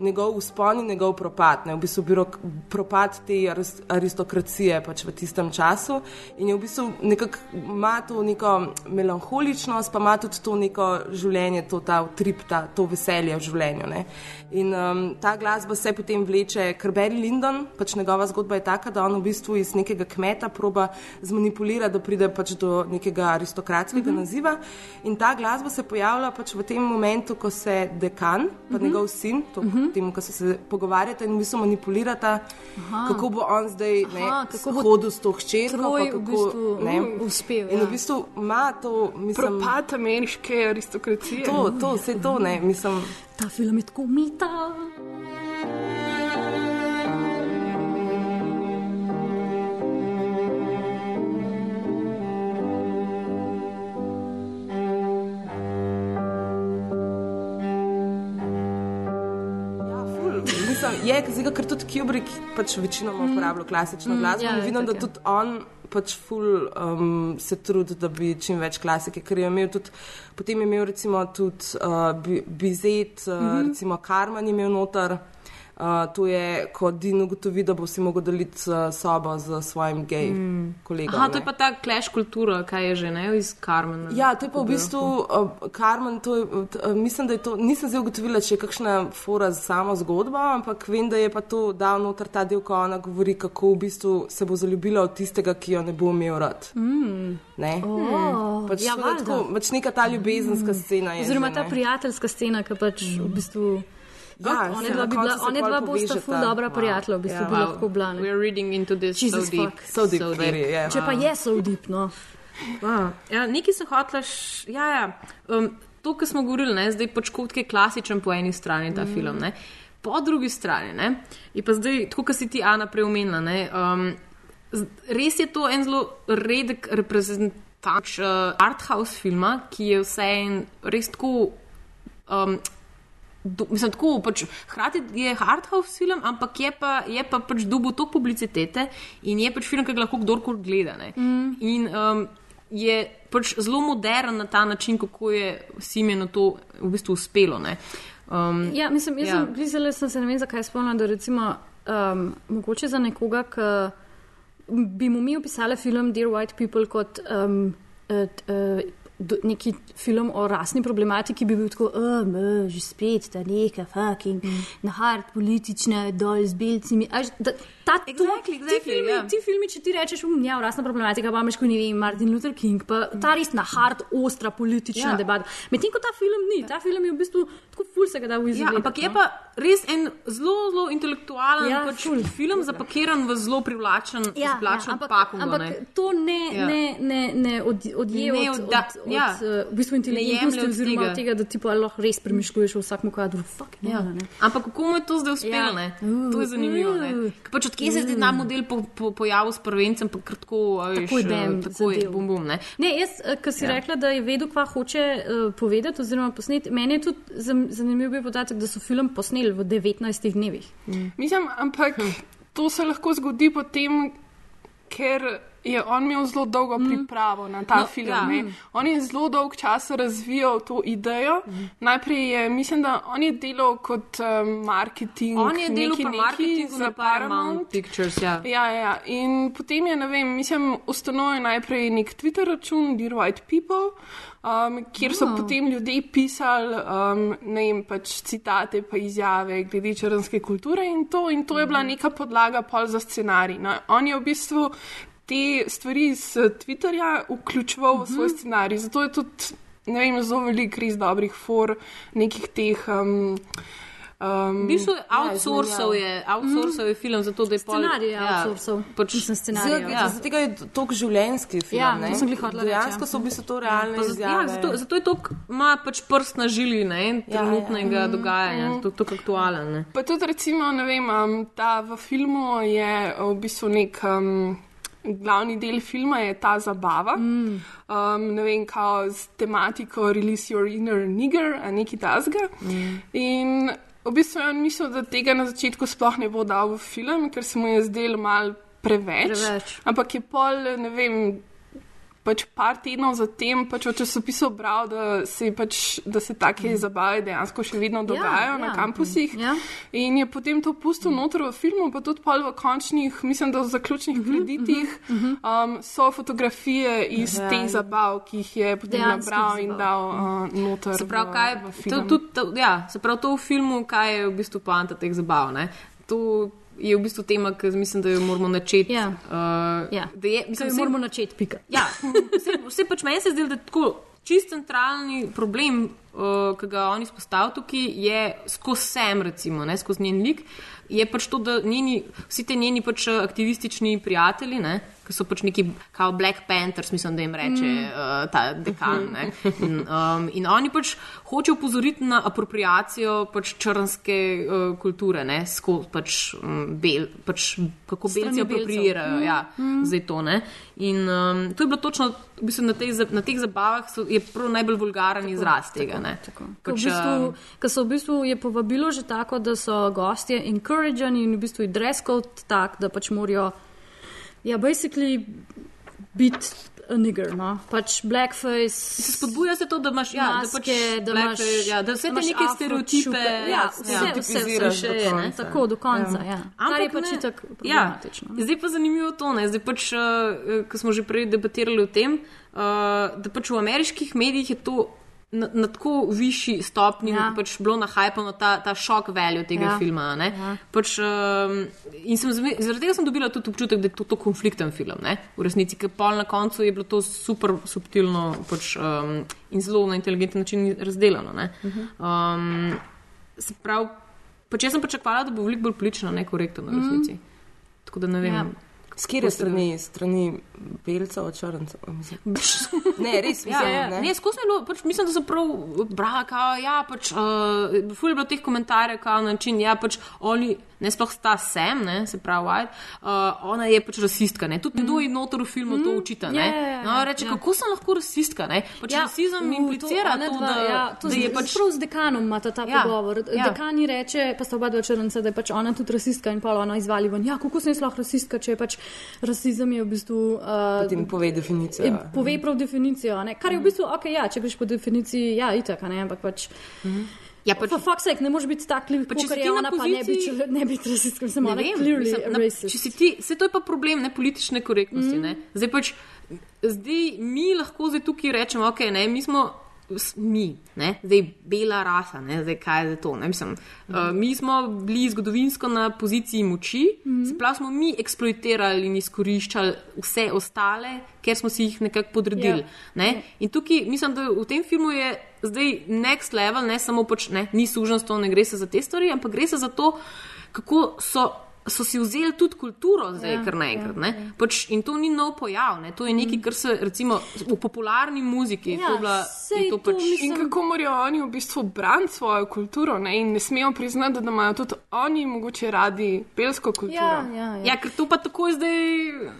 njegov uspon in njegov propad, ne, v bistvu birok, propad te aris- aristokracije pač v tistem času. In je v bistvu nekako ima to neko melankoličnost, pa ima tudi to neko življenje, to ta utrip, ta, to veselje v življenju. Ne. In um, ta glasba se potem vleče, ker Barry Lyndon, pač njegova zgodba je taka, da on v bistvu iz nekega kmeta proba zmanipulirati, da pride pač do nekega aristokratskega mm -hmm. naziva. In ta glasba se pojavlja pač v tem momentu, ko se dekan, pa mm -hmm. njegov sin, to, mm -hmm. Tem, ko se, se pogovarjata in v bistvu manipulirata, Aha. kako bo on zdaj ne, Aha, kako bo hodil s to hčerko. Troj pa v kako, bistvu, ne, uh, uspel, In ja. v bistvu ima to, mislim, Propad ameriške aristokracije. to, to, vse to, ne, mislim. Ta film je tako mita. Mislim, je, zdaj, ker tudi Kubrick pač večinoma uporablja klasično Mm, glasbo. ja, vidim, da itak, ja. tudi on pač ful um, se trudi, da bi čim več klasike, ker je imel tudi, potem je imel recimo tudi uh, Bi- Bizet, uh, Mhm. recimo Karman je imel noter. Uh, to je, ko Din ugotovi, da bo si mogel deliti uh, sobo z svojim gej mm. kolegom. Aha, to ne. je pa ta clash kultura, kaj je že, ne, iz Carmena. Ja, to je pa v bistvu, uh, Carmen, to je, uh, mislim, da je to, nisem zdaj ugotovila, če je kakšna fora z samo zgodbo, ampak vem, da je pa to dal noter ta del, ko ona govori, kako v bistvu se bo zaljubila od tistega, ki jo ne bo imel rad. Mm. Ne? Oh, Pač, ja, to tako, pač neka ta ljubezenska scena je. Oziroma že, ta prijateljska scena, ki pač v bistvu. Ja, one dva bi bila, one dva bosta ful dobra prijatelja, v bistvu Ja. bi Wow. lahko bila. ne. We're reading into this Jesus so deep. fuck. So deep, very, yeah. Če pa je so deep, no. Wow. Ja, nekaj se hotlaš. Ja, ja. Um, to, kar smo govorili, ne, zdaj pač kot je klasičen po eni strani ta mm. film. Ne. Po drugi strani ne, je pa zdaj, tako kot si ti Ana preomenila, ne, um, res je to en zelo redek reprezentanč uh, arthouse filma, ki je vse en res tako. Um, Do, mislim, tako, pač, hkrati je hardhouse film, ampak je pa, je pa pač dobil toliko publicitete in je pač film, ki ga lahko kdorkoli gleda. ne. Mm. In um, je pač zelo moderen na ta način, kako je Simenu to v bistvu uspelo. ne. Um, Ja, mislim, jaz ja. ja. sem gledala, sem se ne vem, zakaj spomnila, da recimo um, mogoče za nekoga, ki bi mu mi opisali film Dear White People kot um, uh, uh, do- neki film o rasni problematiki, bi bil tako, oh, mö, že spet ta neka fucking mm. nahard politična dol z belcimi. A, že- da, ta, Exactly, to, ti, exactly, filmi, ja. ti filmi, če ti rečeš, um, ja, rasna problematika, pa imaš, ko ne vem, Martin Luther King, pa ta res nahard, ostra politična Ja. ja. debata. Medtem ko ta film ni, ta film je v bistvu tako ful se ga da v Ja, izvedeti. ampak je pa res en zelo, zelo intelektualen Ja, pač ful. film, zapakiran v zelo privlačen, Ja, ja, ampak, pakungo. ampak ne. to ne, Ja. ja. ne, ne, ne od, odje Ne od, odda- od, od, ja. od uh, v bistvu Ne inteligentnosti oziroma tega. od tega, da ti pa lahko res premišljuješ v vsakem kadru. Fuck, Ja. ne, ne. Ampak kako mu je to zdaj uspelo? Ja. Ja. To je zanimivo. ne. Ker Pač odkje se je zdaj ta model po, po, pojavil s prvencem, pa kar tako, a veš, Takoj bam, eh, takoj bum bum. Ne. Ne, jaz, ki si Ja. ja. rekla, da je vedel, kva hoče uh, povedati, oziroma posneti, meni je tudi zan- zanimiv bil podatek, da so film posneli v 19 dnevih. Mislim, ampak to se lahko zgodi potem, ker je on imel zelo dolgo mm. pripravo na ta No, no, film. ja. Ja. On je zelo dolg čas razvijal to idejo. Mm. Najprej je, mislim, da on je delal kot um, marketing. On je delal neki marketingu za Paramount Pictures. Ja. Ja, ja. In potem je, ne vem, mislim, ustanovil najprej nek Twitter račun, Dear White People, um, kjer so Oh. oh. potem ljudje pisali, um, ne vem, pač citate, pa izjave glede črnske kulture in to. In to je bila neka podlaga pol za scenarij. No, on je v bistvu te stvari iz Twitterja vključeval v svoj scenarij. Zato je tudi, ne vem, zelo veliko res dobrih for nekih teh. Um, Um, V bistvu je outsourcal je, outsourcal je film, zato da je pol- Scenarij ja, outsourcal. Pač, Mislim, scenarij je ja. Zaradi tega je toliko življenjski film. Ja, ne? to sem glih hotela reči, ja. Dejansko so v bistvu to realne Pa zato, ja, izjave. zato, zato je to, ima pač prst na žili ne, Ja, trenutnega ja. dogajanja, to je tako aktualen. Ne. Pa tudi, recimo, ne vem, um, ta v filmu je v bistvu nek. Um, Glavni del filma je ta zabava, mm. um, ne vem, kao z tematiko Release Your Inner Nigger, a neki tasga. Mm. In v bistvu je on mislil, da tega na začetku sploh ne bo dal v film, ker se mu je zdel mal preveč. Preveč. Ampak je pol, ne vem, pač par tednov zatem pač v časopisu bral, da se, pač, da se take mm. zabave dejansko še vedno dogajajo ja, na ja. kampusih. Ja. In je potem to pustil noter v filmu, pa tudi pol v končnih, mislim, da v zaključnih Mhm, kreditih um, so fotografije iz Ja. teh zabav, ki jih je potem Dejanskih nabral in zabav. dal uh, noter. Se pravi, v- kaj, v to, film. tudi, to, ja, se pravi, to v filmu, kaj je v bistvu poanta teh zabav. Ne? To je v bistvu tema, ki mislim, da jo moramo načeti. Ja. Uh, Ja. da je, Mislim, mislim, moramo načeti, pika. Ja, vse, vse pač meni se zdi, da je tako čist centralni problem, uh, ki ga on izpostavlja tukaj, je skozi sem, recimo, ne, skozi njen lik. Je pač to, da njeni, vsi ti njeni pač eh, aktivistični prijatelji, ne, ki so pač neki kao Black Panthers, mislim, da jim reče mm. uh, ta dekan. Ne, in, um, in oni pač hočejo upozoriti na apropriacijo pač črnske uh, kulture, ne, skozi pač, um, bel, pač kako belci belcev. aproprijirajo. Ja, zdaj to. Ne? In um, to je bilo točno v bistvu, na, tej, na teh zabavah, so, je prav najbolj vulgaren izraz tega. ne. Ko v Pač, bistvu, um, ko so v bistvu je povabilo že tako, da so gostje encourageni in v bistvu je dress code tak, da pač morajo, ja, basically biti a nigger, no. Pač blackface. Se spodbuja se to, da imaš, ja, da pač maske, da imaš, blackface, ja, da vse te imaš neke afro stereotipe, čupe. ja, Ja, vse, ja. vse, vse, še do je, ne, tako do konca, ja. Je Ampak pač ne- itak Ja, problematično. no. zdaj pa zanimivo to, ne? zdaj pač, uh, ko smo že prej debatirali o tem, uh, da pač v ameriških medijih je to na, na tako višji stopni, Ja. ja. da pač bilo nahajpano ta, ta šok value tega Ja. filma. ne. Ja. Pač, um, in sem, zaradi tega sem dobila tudi občutek, da je to, to konflikten film. Ne? V resnici, ker pol na koncu je bilo to super subtilno pač, um, in zelo na inteligenten način razdelano. ne. Um, se pravi, pač jaz sem pričakovala, da bo veliko bolj politično nekorektno na resnici. Tako da ne vem. Ja. S kjer je strani, strani belcev, črncev? mislim? Ne, res Ja, mislim, ja, ne. ne, skozi je bilo, pač, mislim, da so prav brali, kao, ja, pač, uh, ful je bilo teh komentarjev, kao na način, ja, pač oni, ne sploh sta sem, ne, se pravi, White, uh, ona je pač rasistka, ne, tudi nekdo mm. notor v filmu mm. to učita, ne. Ja, ja, ja, no, reče, ja. kako sem lahko rasistka, ne, pač ja, rasizem v- implicira ona to, dva, da, ja, to da je pač. Prav z dekanom imata ta Ja, pogovor. ja. Dekan ji reče, pa sta oba dva črnca, da je pač ona tudi rasistka in pa ona izvali ven. Ja, kako sem jaz lahko rasistka, če je pač rasizem je v bistvu. Uh, Potem pove definicijo. In pove prav definicijo. Ne? Kar je v bistvu, ok, ja, če greš po definiciji, ja, itak, a ne, ampak pač. Ja, pač, For fuck's sake, ne moreš biti takljiv, Pa pa če če si je na ona, pa ne biti poziciji- ne biti rasistka, sem Ne ona clearly mislim, na- racist. Če si ti, vse to je pa problem ne, politične korektnosti. Mm. Ne. Zdaj pač, zdaj mi lahko zdaj tukaj rečemo, ok, ne, mi smo. Mi, ne, zdaj bela rasa, ne, zdaj kaj je to. Ne, mislim, mm. uh, mi smo bili zgodovinsko na poziciji moči, mm. se pravi, smo mi eksploitirali in izkoriščali vse ostale, ker smo si jih nekako podredili. Ja. Ne. In tukaj mislim, da v tem filmu je zdaj next level, ne samo pač, ne, ni suženstvo, ne gre se za te stvari, ampak gre se za to, kako so. So si vzeli tudi kulturo, zdaj Ja, kar naenkrat. ja, Ja, pač, in to ni nov pojav, ne? to je nekaj, kar se recimo v popularni muziki. Ja, to bila, to to pač, mislim- In kako morajo oni v bistvu braniti svojo kulturo ne? in ne smejo priznati, da imajo tudi oni mogoče radi belsko kulturo. Ja, ja, ja. ja, ker to pa tako zdaj.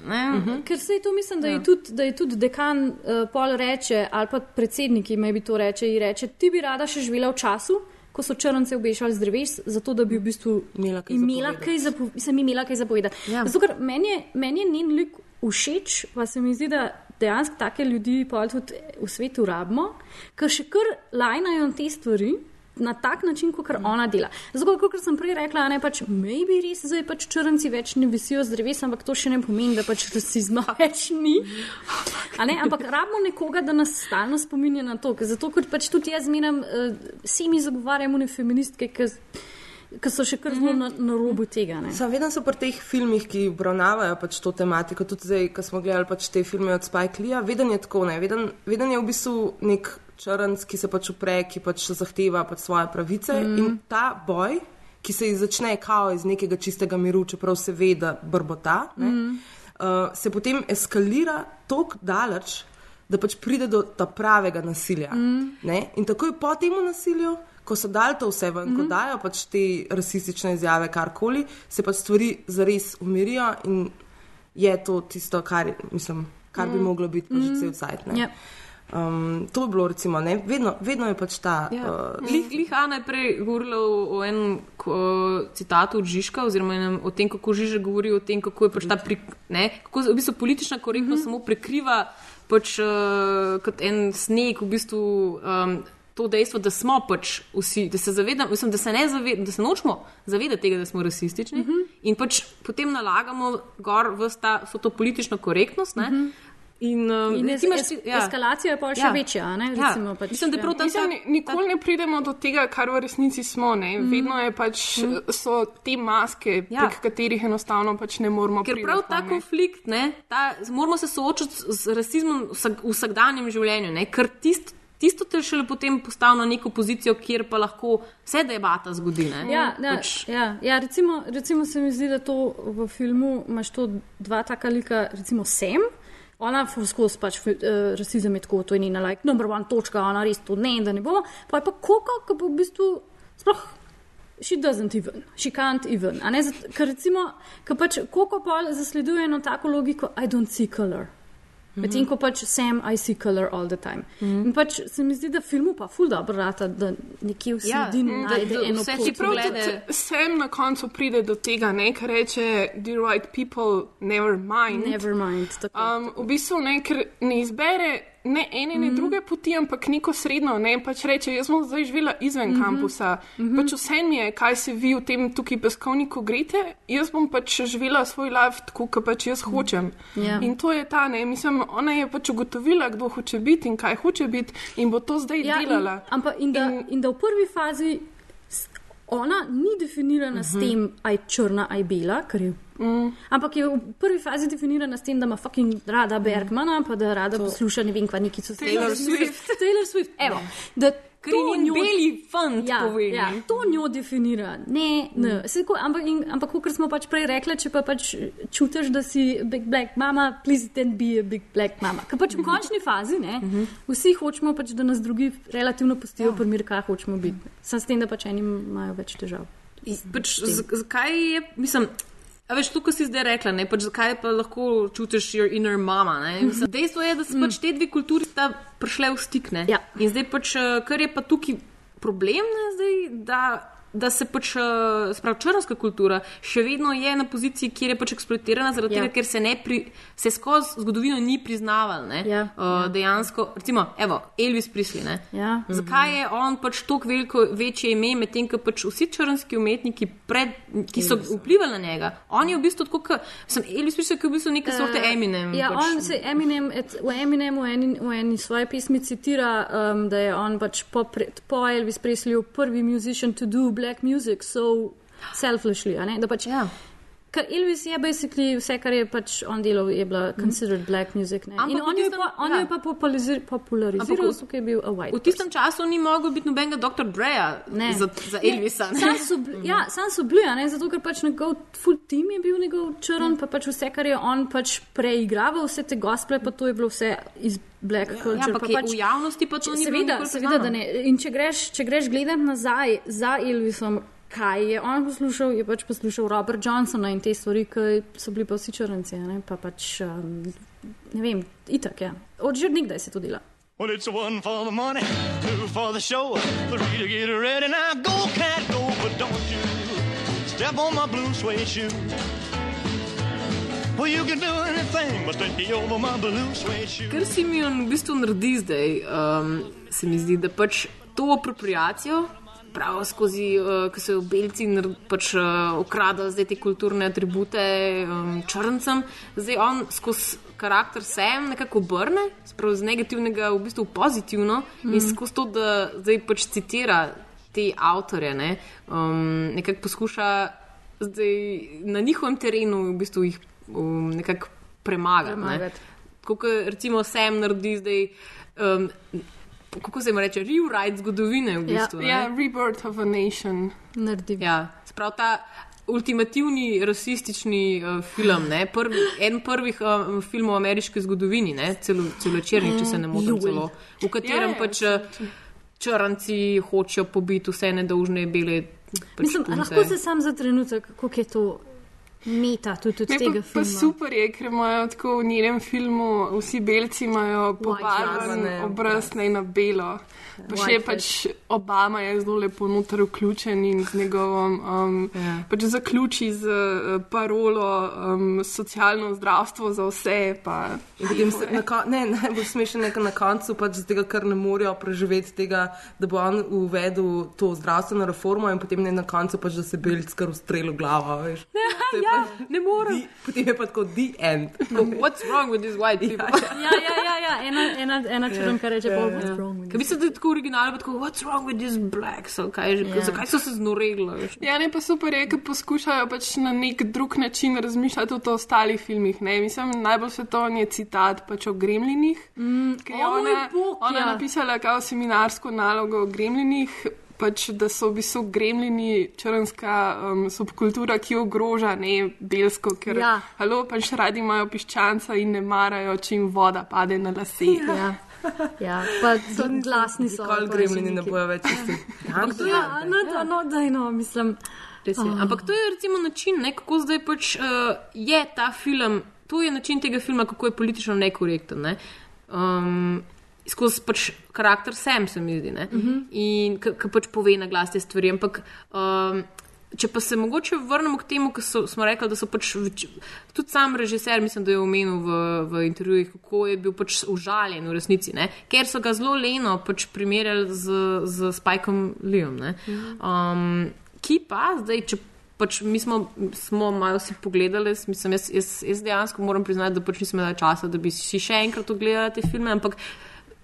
Ne, uh -huh. Ker se to, mislim, da, ja. je tudi, da je tudi dekan uh, pol reče, ali pa predsednik jim bi to reče, in reče, ti bi rada še živela v času, ko so črnce obešali z dreves, zato da bi v bistvu Imela kaj zapovedati. zapo sem imela kaj zapovedati. Ja. Zato, ker meni je, meni je njen lik všeč, pa se mi zdi, da dejansko take ljudi pol tudi v svetu rabimo, ker še kar lajnajo te stvari. Na tak način, kot ona dela. Zato, kot sem prej rekla, ne pač, maybe res zdaj pač črnci več ne visijo z dreves, ampak to še ne pomeni, da pač rasizma več ni. A Ne, ampak rabimo nekoga, da nas stalno spominja na to. ker Zato, ker pač tudi jaz zmeram, uh, vsi mi zagovarjamo ne feministke, ki so še kar zelo na, na robu tega. Sam vedno so pri teh filmih, ki obravnavajo pač to tematiko, tudi zdaj, ko smo gledali pač te filme od Spike Leeja, veden je tako, ne, veden, veden je v bistvu nek črnc, ki se pač upre, ki pač zahteva pač svoje pravice mm. in ta boj, ki se začne kao iz nekega čistega miru, čeprav se ve, da brbota, ne, mm. uh, se potem eskalira tako daleč, da pač pride do ta pravega nasilja. Mm. Ne? In takoj po temu nasilju, ko so dali to vse ven, mm -hmm. ko dajo pač te rasistične izjave, karkoli, se pač stvari zares umirijo in je to tisto, kar, mislim, kar bi Mm. moglo biti pač Mm. cel cajt. Ja. Um, to je bilo, recimo, ne? vedno, vedno je pač ta. Ja. Uh, Lih, lih Ana je prej govorila o, o enem ko, citatu od Žižka, oziroma enem, o tem, kako Žižek govori o tem, kako je pač ta pri, ne, kako v bistvu politična korektnost mm -hmm. samo prekriva pač, uh, kot en sneg, v bistvu um, to dejstvo, da smo pač vsi, da se zavedamo, mislim, da se ne zavedamo, da se nočemo zavedati tega, da smo rasistični mm -hmm. in pač potem nalagamo gor vsta, vso to politično korektnost. Ne, mm -hmm. In, um, In es, imaš es, ja. eskalacija je pa še Ja. ja. večja. a Ne, Ja. Recimo, pač, Mislim, da prav ta- Mislim, ni- nikoli ne pridemo do tega, kar v resnici smo. Ne? Mhm. Vedno je pač, so te maske, Ja. prek katerih enostavno pač ne moremo Ker priti prav ven, ta ne. konflikt, ne, ta, moramo se soočiti z rasizmom vsak, v vsakdanjem življenju, ne, ker tisto. Tisto te šele potem postavlja na neko pozicijo, kjer pa lahko vse debata zgodi. Ne? Ja, ja, Pač, ja, ja recimo, recimo se mi zdi, da to v filmu imaš to dva taka lika, recimo Sem. Ona skozi pač uh, rasizem je tako, to je njena like, number one točka, ona res to ne, da ne bomo. Pa je pa koka, ki pa v bistvu sploh. She doesn't even, she can't even. ker recimo, ker pač koliko pa zasleduje eno tako logiko, I don't see color. Medtem ko pač Sam, I see color all the time. In pač se mi zdi, da filmu pa ful dobro rata, da nekje v Ja, sredini mm, najde da- da eno vse pot. ti Prav tudi sem na koncu pride do tega, ne, kar reče, dear white people, never mind. Never mind. Tako. Um, v bistvu ne, ker ne izbere ne ene, ne Mhm. druge poti, ampak neko srednjo. Ne, pač reče, jaz bom zdaj živela izven Mhm. kampusa. Pač vse mi je, kaj se vi v tem tukaj peskovniku greste, jaz bom pač živela svoj life tako, kot pač jaz hočem. Ja. In to je ta, ne, mislim, ona je pač ugotovila, kdo hoče biti in kaj hoče biti in bo to zdaj Ja, in, delala. ampak in da, in, in da v prvi fazi ona ni definirana s Mhm. tem, aj črna, aj bela, ker je. Mm. Ampak je v prvi fazi definirana s tem, da ima fucking rada Bergmana, pa da rada posluša ne vem, kva neki so Taylor Swift. Taylor Swift. Evo, da Je njen beli fant ja, povedi. ja, to njo definira. Ne, ne. Mm. Ko, ampak, in, ampak kot smo pač prej rekli, če pa pač čutiš, da si big black mama, please don't be a big black mama. Ker pač v končni fazi ne, vsi hočemo, pač, da nas drugi relativno pustijo, ja. primir, kaj hočemo biti. Sam s tem, da pač eni imajo več težav. Pač, z- zakaj je, mislim, a veš, to, kar si zdaj rekla, ne, pač zakaj pa lahko čutiš your inner mama. Ne? Mislim, dejstvo je, da so pač te dve kulturi sta prišle v stik. Ne? Ja. In zdaj pač, eh, kar je pa tukaj problem, ne, zdaj, da. Da se pač, eh, sprav črnska kultura še vedno je na poziciji, kjer je pač eksploatirana, zaradi Ja. ja. tega, ker se, pri, se skozi zgodovino ni priznaval. Ne, Ja, uh, Dejansko, recimo, evo, Elvis Presley. Ne, Ja. Zakaj je on pač toliko veliko večje ime, medtem ko pač vsi črnski umetniki, pred, ki so vplivali na njega? On je v bistvu tako, kot sem Elvis Presley, ki je v bistvu neke sorte Eminem. Ja, pač. on se Eminem, et, v Eminemu v eni, v eni svoji pesmi citira, um, da je on pač po, pre, po Elvis Presleyju prvi musician to do black music, so ne, Da pač, ja. Ker Elvis je basically vse, kar je pač on delal, je bila considered black music. Ne? Ampak In on tistem- pa, on ja. je pa populariziral, Ampak v- je bil a white. V tistem času ni mogel biti nobenega dr. Dreja Ne. za, za Elvisa. ne. Sam so, bili- ja, sam so bili, ne, zato ker pač njegov full team je bil njegov črn, pa pač vse, kar je on pač preigraval, vse te gospele, pa to je bilo vse iz black culture. Ja, ampak pa pač, v javnosti pa to ni bilo seveda, seveda, da ne. In če greš, če greš gledat nazaj za Elvisom, kaj je on poslušal, je pač poslušal Robert Johnsona in te stvari, ki so bili pa vsi črnci, a ne, pa pač, um, ne vem, itak, ja. Od že nekdaj se to dela. Well, it's one for the money, two for the show, three to get ready. Now go, cat, go, but don't you step on my blue suede shoe. Well, you can do anything, but stay over my blue suede shoe. Kar Simeon v bistvu naredi zdaj, um, se mi zdi, da pač to apropriacijo, prav skozi, uh, ko se v belci pač uh, ukradajo zdaj te kulturne atribute um, črncem, zdaj on skozi karakter sem nekako obrne, z negativnega v bistvu v pozitivno mm. in Mhm. skozi to, da zdaj pač citira te avtorje, ne, um, nekako poskuša zdaj na njihovem terenu v bistvu jih um, nekako premagati. Ne. Premagati. Kot recimo Sam naredi zdaj, um, kako se jim reče, rewrite zgodovine v bistvu. ne. Ja, Rebirth of a Nation. Naredi. Ja, sprav ta ultimativni rasistični uh, film, ne, prvi, en prvih uh, filmov v ameriški zgodovini, ne, celo, celočerni, če se ne motim, Joj. celo, v katerem Ja, ja, pač uh, črnci hočejo pobiti vse nedolžne bele. Pač Mislim, punce. lahko se sam za trenutek, kako je to meta tudi od Ne, tega pa, pa filma. super je, ker imajo tako v njenem filmu, vsi belci imajo pobarvan face. obraz ne na belo. Pa še pač Obama je zelo lepo noter vključen in z njegovom, um, Ja. pač zaključi z uh, parolo um, socialno zdravstvo za vse. Pa, potem se na koncu, ne, najbolj smešno je, ker na koncu pač z tega, ker ne morejo preživeti tega, da bo on uvedel to zdravstveno reformo in potem ne na koncu pač, da se belc kar ustrelil glavo, veš. Ja, pač- ne morem. Di- Potem je pa tako the end. What's wrong with these white people? Ja, ja, ja, ja. ena, ena, ena črnka reče, Ja, pa ja. what's wrong with Ker mislim, da je tako originalno, pa tako, what's wrong with these blacks? Kaj, Ja. yeah. Zakaj so se znoregli? veš? Ja, ne pa super je, ker poskušajo pač na nek drug način razmišljati tudi o ostalih filmih. Ne? Mislim, najbolj svetovan je citat pač o gremlinih. Mm, je ona, bog, ona ja. napisala kao seminarsko nalogo o gremlinih. Pač, da so v bistvu gremljini črnska um, subkultura, ki ogroža ne belsko, ker Ja. halo, pač radi imajo piščanca in ne marajo, če jim voda pade na lase. Ja. Ja, pa zelo glasni so. Še gremljini ne bojo več isti. Ampak to je, Ja, no, da, no, daj, no, mislim. Res je. Ah. Ampak to je recimo način, ne, kako zdaj pač uh, je ta film to je način tega filma, kako je politično nekorekten. Ne? Um, skozi pač karakter sem, se mi zdi, uh -huh. in ki pač pove na glas te stvari. Ampak, um, če pa se mogoče vrnemo k temu, so, smo rekli, da so pač več, tudi sam režiser, mislim, da je omenil v, v intervjujih, kako je bil pač užaljen v resnici, ne? ker so ga zelo leno pač primerjali z, z Spajkom Leom. Um, ki pa zdaj, če. Pač mi smo, smo malo si pogledali, mislim, jaz, jaz, jaz dejansko moram priznati, da pač nisem imela časa, da bi si še enkrat ogledala te filme, ampak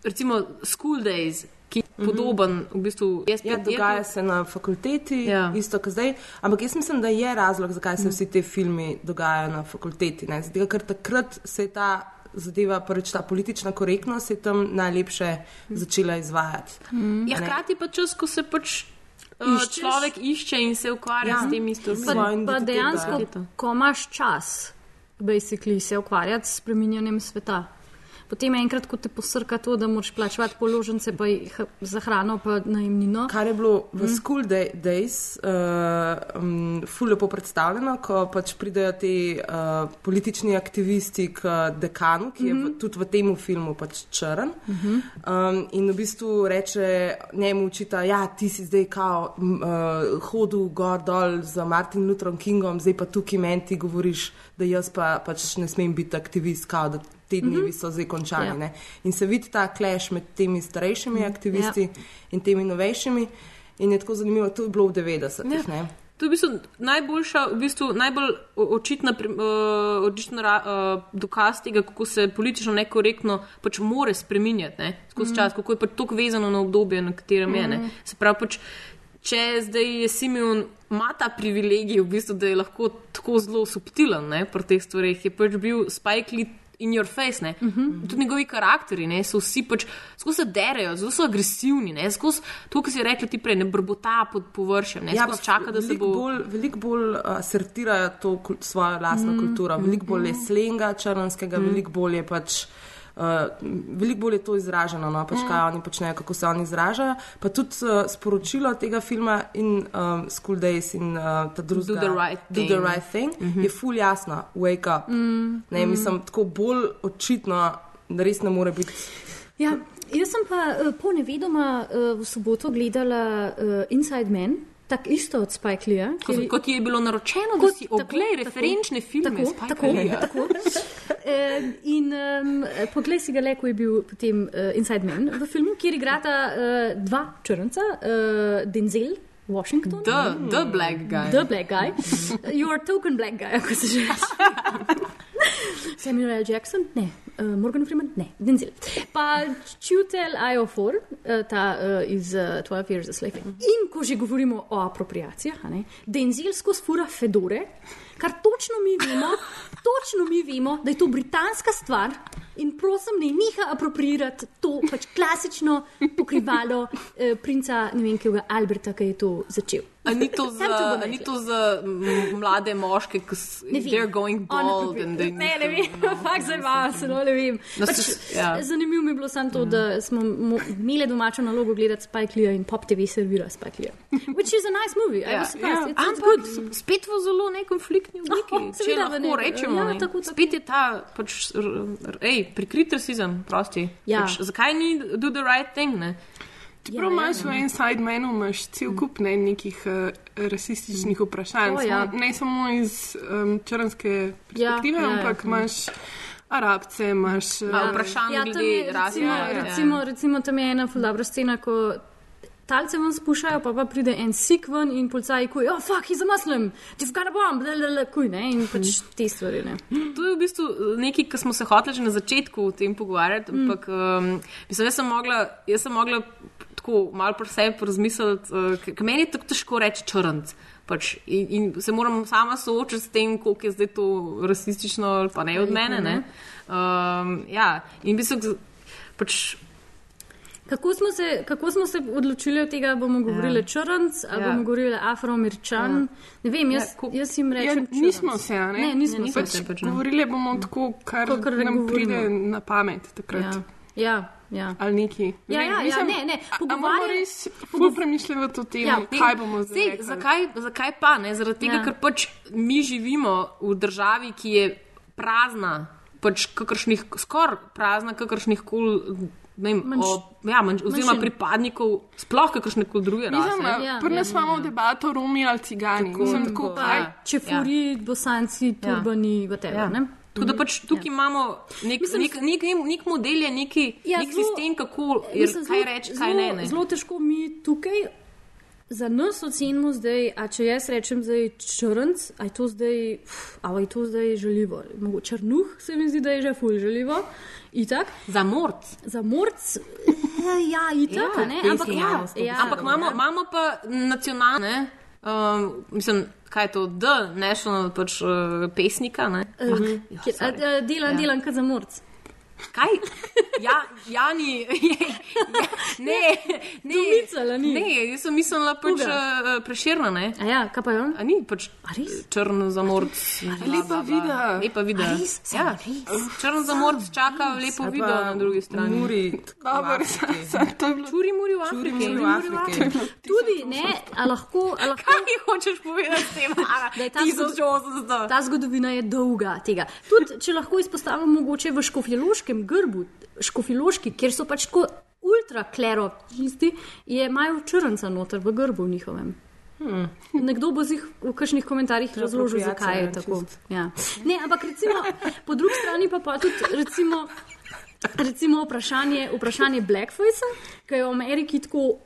recimo School Days, ki je Mhm. podoben, v bistvu je Ja, dogaja se na fakulteti, Ja. isto kot zdaj. Ampak jaz mislim, da je razlog, zakaj se vsi ti filmi dogajajo na fakulteti. ne. Zato, ker takrat se je ta zadeva, prvič ta politična korektnost, je tam najlepše začela izvajati. Ja, Ne. hkrati pa čas, ko se pač uh, Iščeš. človek išče in se ukvarja Ja. s temi Pa, stvarmi. pa dejansko, ko imaš čas, basically, se ukvarjati s spreminjanjem sveta. Potem enkrat, ko te posrka to, da moraš plačevati položnice, pa jih za hrano, pa najemnino. Kar je bilo v mm. School day, Days uh, um, fuljo predstavljeno, ko pač pridejo ti uh, politični aktivisti k dekanu, ki je v, Mhm. tudi v tem filmu pač črn. Mhm. Um, in v bistvu reče njemu učita, da ja, ti si zdaj kao, uh, hodil gor dol z Martin Lutherom Kingom, zdaj pa tukaj meni ti govoriš, da jaz pa pač ne smem biti aktivist, kao, da te dnevi Mhm. so zdaj končani. Ja. ne. In se vidi ta kleš med temi starejšimi Mhm. aktivisti Ja. in temi novejšimi. In je tako zanimivo, to je bilo v 90-ih. Ja. To je v bistvu najboljša, v bistvu najbolj očitna uh, očitna uh, dokaz tega, kako se politično nekorektno pač more spreminjati ne, skozi Mhm. mm. čas, kako je pač tako vezano na obdobje, na katerem je. Ne. Mhm. Se pravi, pač, če zdaj je Simeon. Ma ta privilegij, v bistvu, da je lahko tako zelo subtilen ne, pri teh stvareh, je pač bil Spike Lee in your face. Uh Mhm. -huh. Tudi njegovi karakteri ne, so vsi pač skozi se derajo, zelo so agresivni, ne, skozi to, kar si rekla ti prej, ne brbota pod površjem, ne, Ja, skozi čaka, da se bo. bolj, veliko bolj uh, asertirajo to kul- svojo lastno Mm, kulturo, veliko bolj je mm. slenga črnskega, mm. veliko bolj je pač. Uh, veliko bolj je to izraženo, no, pač Mm. kaj oni počnejo, kako se oni izražajo. Pa tudi uh, sporočilo tega filma in um, School Days in uh, ta druga, Do the right Do thing. the right thing Mhm. je ful jasno, wake up. Mm, Ne, mm. mislim, tako bolj očitno, da res ne more biti. Ja, jaz sem pa uh, po nevedoma uh, v soboto gledala uh, Inside Man. Tako isto od Spike Lee. Kot, kot je bilo naročeno, da si oglej referenčne filme tako, tako, tako. E, in um, poglej si ga le, ko je bil potem uh, Inside Man v filmu, kjer igrata uh, dva črnca, uh, Denzel. Washington. The, the black guy. The black guy. You are token black guy, ako se že reče. Samuel L. Jackson, ne. Uh, Morgan Freeman, ne. Denzel. Pa Čutel IO4, uh, ta uh, iz uh, 12 Years a Slave. In ko že govorimo o apropriacijah, Denzel skozi fura Fedore, kar točno mi vemo, točno mi vemo, da je to britanska stvar in prosim, ne niha apropriirati to pač klasično pokrivalo eh, princa, ne vem, kega Alberta, ki je to začel. A ni to za, to ni to za m, mlade moške, ki s- Ne vem. they're going bald they Ne, ne vem, fakt zdaj vas, no, ne vem. No, Pač, ja. Zanimivo mi je bilo samo to, da smo mo- imeli domačo nalogo gledati Spike Lee in Pop TV servira Spike Lee. Which is a nice movie, I Ja, was surprised. ja. It's, it's Ampak good. spet v zelo nekonfliktni obliki. Oh, Če lahko ne- rečemo, ja, ne. tako, tako. spet je ta pač, ej, prikrit rasizem, prosti. Ja. Pač, zakaj ni do the right thing? Ne? Čeprav Ja, imaš ja, v ja. Inside Menu imaš cel kup ne, nekih uh, rasističnih vprašanj, O, samo, ja. ne samo iz um, črnske perspektive, ja, ja. ampak imaš arabce, imaš. Ma, eh, vprašanje Ja, tam glede je, rase. recimo, ja, ja. recimo, recimo tam je ena ful dobra scena, ko talce ven spuščajo, pa pa pride en sik ven in policaji kuj, oh, fuck, he's a muslim, you've got a bomb, lalala, kuj, ne, in pač te stvari, ne. To je v bistvu nekaj, kar smo se hoteli že na začetku o tem pogovarjati, Mm. ampak um, mislim, jaz sem mogla, jaz sem mogla tako malo pri sebi razmisliti, uh, ker meni je tako težko reči črnc. Pač, in, in se moram sama soočiti s tem, koliko je zdaj to rasistično ali pa ne od mene. Ne? Um, ja, in v bistvu pač. Kako smo, se, kako smo se odločili od tega, da bomo govorili ja. črnc ali Ja. ja. bomo govorili afroameričan? Ja. Ne vem, jaz, Ja, ko- jaz jim Ja, rečem. nismo se, ne? Ne, nismo Ne, se. nismo se, pač ne. Govorili bomo tako, kar, ne nam govorimo. pride na pamet takrat. Ja, ja. Ja. Ali neki. Ja, ja, ja, ne, ne, Ampak pogovarjali- res ful premišljamo to temo, Ja, ja, kaj bomo zdaj Sej, zakaj, zakaj pa ne? Zaradi tega, Ja. ja. ker pač mi živimo v državi, ki je prazna, pač kakršnih, skoraj prazna, kakršnih koli. Ne vem, Manjš- o, ja, manj, oziroma manjšin. pripadnikov, sploh kakršne koli druge rase. Mislim, Ja, ja, nas ja, imamo ja. debato Romi ali Cigani. Tako, Mislim, tako, tako, ja. kaj? Čefuri, bosanci, turbani, whatever. Ja. ne? Tako da pač tukaj imamo nek, nek, nek, nek, nek model, je neki, Ja, nek zelo- sistem, kako je, Mislim, kaj reči, kaj zelo- ne. ne. Zelo težko mi tukaj. Za nas ocenimo zdaj, a če jaz rečem zdaj črnc, a je to zdaj, pf, a je to zdaj želivo. Mogoče črnuh se mi zdi, da je že ful želivo. Itak. Za morc. Za morc, ja, itak, ja? Ampak, ja, ja, Ampak imamo, imamo pa nacionalne, um, mislim, kaj je to, The National pač, uh, pesnika. Ne? Uh, Ja, kjer- a, sorry. a, delam, Ja. delam kot za morc. Kaj? Ja, Jani, ja, ne, ne, Domicala ni. ne, jaz sem mislila pač uh, preširna, ne. A ja, kaj pa je on? A ni pač črn za morc. Lepa videa. Lepa videa. A res? Ja, res? črn za morc čaka lepo video na drugi strani. Muri, Dobro, je Čuri muri v Čuri Afriki. muri v Afriki. Tudi, ne, a lahko. A lahko Kaj hočeš povedati s tem? Da je ta zgod-. Ta zgodovina je dolga tega. Tudi, če lahko izpostavim mogoče v škofjeloškem grbu, škofjeloški, kjer so pač tako ultraklerovisti, je imajo črnca noter v grbu njihovem. Hmm. Nekdo bo zih v kakšnih komentarjih razložil, zakaj je tako. Ja. Ne, ampak recimo, po drugi strani pa, pa tudi recimo, recimo vprašanje, vprašanje blackface, ki je v Ameriki tako.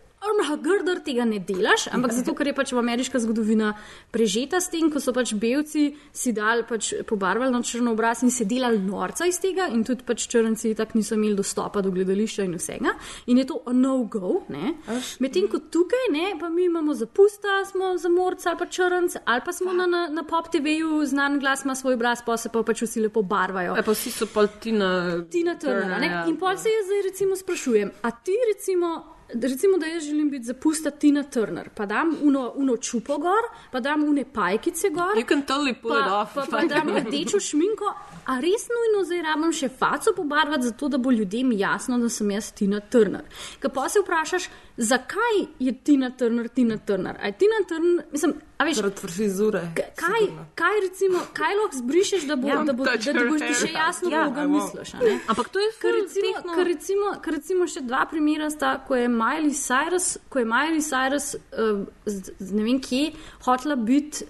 Grder tega ne delaš, ampak zato, ker je pač v ameriška zgodovina prežeta s tem, ko so pač belci si dal pač pobarvali na črno obraz in se delali norca iz tega, in tudi pač črnci tako niso imeli dostopa do gledališča in vsega. In je to a no-go. ne. Medtem ko tukaj, ne, pa mi imamo za pusta, smo za morca ali pa črnc, ali pa smo na, na, na pop TV-ju, znan glas ima svoj obraz, pa se pa pač vsi lepo barvajo. Ja, pa vsi so pa Tina. Tina Turner. ne. ja. In pol se jaz zdaj recimo sprašujem, a ti recimo. Recimo, da jaz želim biti zapusta Tina Turner, pa dam uno, uno čupo gor, pa dam une pajkice gor, You can totally pull it pa, off. pa, pa dam rdečo šminko. A res nujno zdaj rabim še faco pobarvati, zato da bo ljudem jasno, da sem jaz Tina Turner. Ker pa se vprašaš, zakaj je Tina Turner Tina Turner? A je Tina Turner, mislim, a veš, Zaradi frizure. Kaj, kaj, recimo, kaj lahko zbrišeš, da, bo, Ja, da, bo, da, da boš ti še jasno, Ja, koga misliš? a ne? Ampak to je ful recimo, tehno. ker recimo, ker recimo še dva primera sta, ko je Miley Cyrus, ko je Miley Cyrus uh, z, z ne vem kje, hotela biti.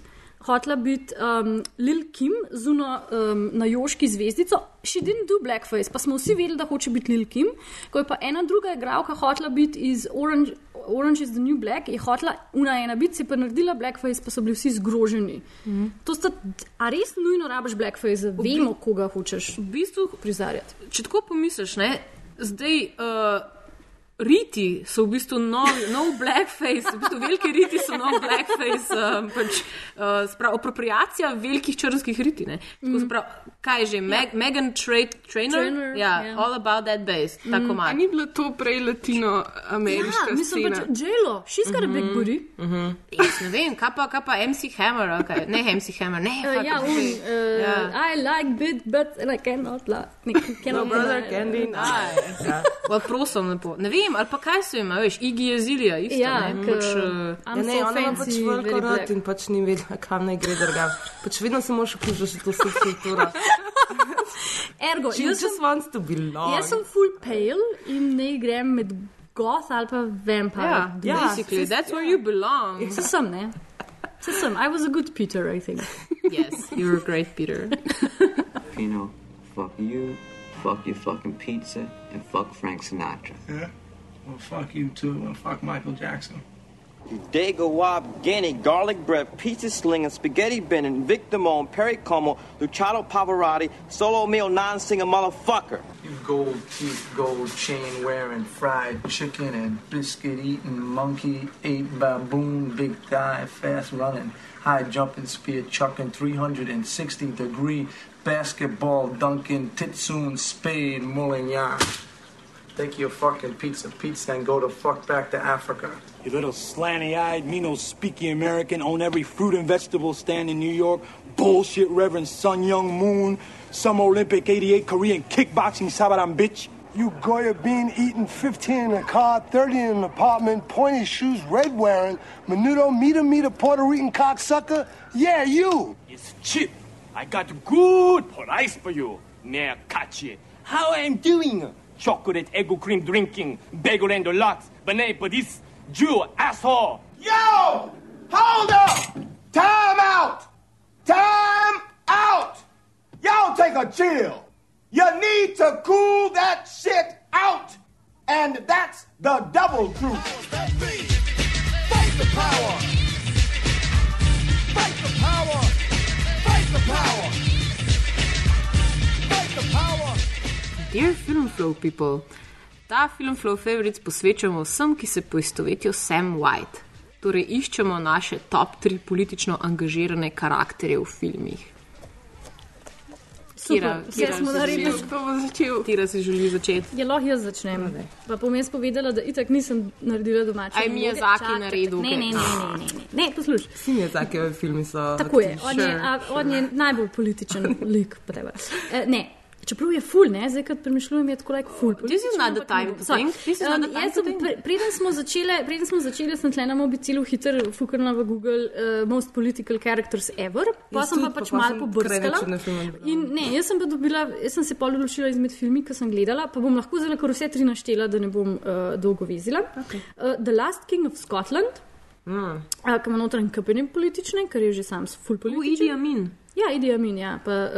Hotela biti um, Lil Kim zuno um, na Joški zvezdico, še didn't do blackface, pa smo vsi vedeli, da hoče biti Lil Kim. Ko je pa ena druga igralka hotela biti iz Orange, Orange is the New Black, je hotela una ena biti, si pa naredila blackface, pa so bili vsi zgroženi. Mm. To sta, a res nujno rabiš blackface, da vemo, koga hočeš V bistvu, prizarjati. če tako pomisliš, ne, zdaj. Uh, Riti so v bistvu nov, nov blackface, v bistvu veliki riti so nov blackface, um, pač, uh, sprav, apropriacija velikih črnskih riti. ne. Tako sprav, kaj je že, Meg, Megan Tra Trainer? Trainor, ja, ja. All About That Bass, tako A malo. ni bilo to prej latinoameriška Ja, mislim scena? pač J-Lo, she's got a big booty. Jaz ne vem, kaj pa, kaj pa MC Hammer, kaj? ne MC Hammer, ne. Uh, ja, un, uh, Ja. I like bit, but and I cannot lie. Ne, cannot Brother lie. can deny. Ja. Pa prosim, lepo. Ne vem, ali pa kaj so ima, veš, Iggy Azilija, isto. Ja, ne, k- pač, uh, Ja, ne, so ona ima pač veliko rad in pač ni vedela, kam naj gre drugam. Pač vedno se moraš vključiti v to subkulturo. Ergo, She jaz sem, just wants to belong. jaz sem full pale in ne grem med goth ali pa vampire. ja, Ja, basically, sis- that's where you belong. Se sem, ne? Se sem. I was a good Peter, I think. Yes, you're a great Peter. Pino, fuck you, fuck your fucking pizza, and fuck Frank Sinatra. Yeah? Well, fuck you too, and fuck Michael Jackson. Dago Wab, Guinea, garlic bread, pizza slinging, spaghetti bending, Victor Mon, Perry Como, Luciano Pavarotti, solo meal non singer motherfucker. You gold teeth, gold chain wearing, fried chicken and biscuit eating, monkey ate baboon, big thigh, fast running, high jumping, spear chucking, 360 degree basketball dunking, titsoon, spade, mulling yarn. Take your fucking pizza, pizza, and go the fuck back to Africa. You little slanty-eyed, me no speaky American, own every fruit and vegetable stand in New York. Bullshit Reverend Sun Young Moon, some Olympic 88 Korean kickboxing Sabaran bitch. You Goya bean eating 15 in a car, 30 in an apartment, pointy shoes, red wearing, menudo, meter, meter, Puerto Rican cocksucker? Yeah, you! It's cheap. I got good price for you. Now Kachi. How I'm doing? Chocolate egg cream drinking, bagel and lots, banana for this Jew asshole. Yo! Hold up! Time out! Time out! Y'all take a chill. You need to cool that shit out. And that's the double truth. Fight the power. Fight the power. Fight the power. Fight the power. Dear Film Flow people, ta Film Flow Favorites posvečamo vsem, ki se poistovetijo s Sam White. Torej, iščemo naše top 3 politično angažirane karakterje v filmih. Super, vse smo naredili. Kdo bo začel? Tira si želi začeti. Je lahko jaz začnem. Pa bom jaz povedala, da itak nisem naredila domače. Aj, Miyazaki naredil Ne, ne, ne, ne, ne, ne. ne poslušaj. Vsi Miyazakijevi filmi so. Tako je, on je, Sure. a, on je najbolj političen lik. Eh, Ne. Čeprav je ful, ne? zdaj, ko premišljujem, je tako like ful. This is not the time the time jaz sem, pre, preden smo začeli, preden smo začeli, sem tle na mobicilu hiter fukrla v Google uh, Most Political Characters Ever, pa Jaz sem pa pač pa malo pobrskala. In ne, jaz sem pa dobila, jaz sem se pol odločila izmed filmi, ki sem gledala, pa bom lahko zelo kar vse tri naštela, da ne bom uh, dolgo vezila. Okay. Uh, The Last King of Scotland. Mm. Uh, ki ima notranji kapenim politične, ker je že sam full političen. Idi Amin. Ja, Idi Amin, ja. Pa, uh,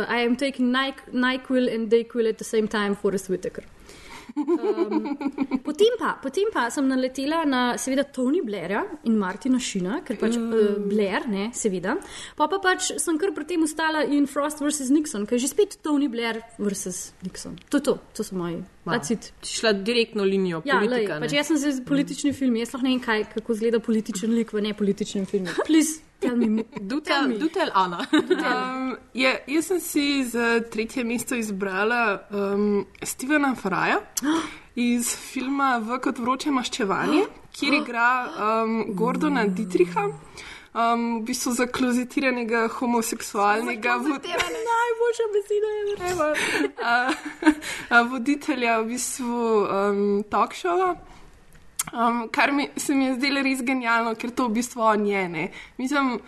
uh, I am taking Nyq- NyQuil and DayQuil at the same time for a Whittaker. Um, potem, pa, potem pa sem naletela na seveda Tony Blaira in Martina Šina, ker pač uh, Blair, ne, seveda. Pa pa pač sem kar pri tem ustala in Frost vs. Nixon, ker je že spet Tony Blair vs. Nixon. To je to, to so moji. Wow. Šla direktno linijo Ja, lej, politika. pač ne. jaz sem zdaj politični film, jaz lahko ne vem, kaj, kako izgleda političen lik v nepolitičnem filmu. Please, tell me. Do tell, do tell Ana. Um, je, jaz sem si za tretje mesto izbrala um, Stevena Fraja iz filma V kot vroče maščevanje, kjer igra um, Gordona Dietricha. Um, v bistvu za klozitiranega homoseksualnega voditelja. Najboljša beseda je vrsta. Voditelja v bistvu um, talk showa. Um, kar mi, se mi je zdelo res genialno, ker to v bistvu on je. Ne. Mislim,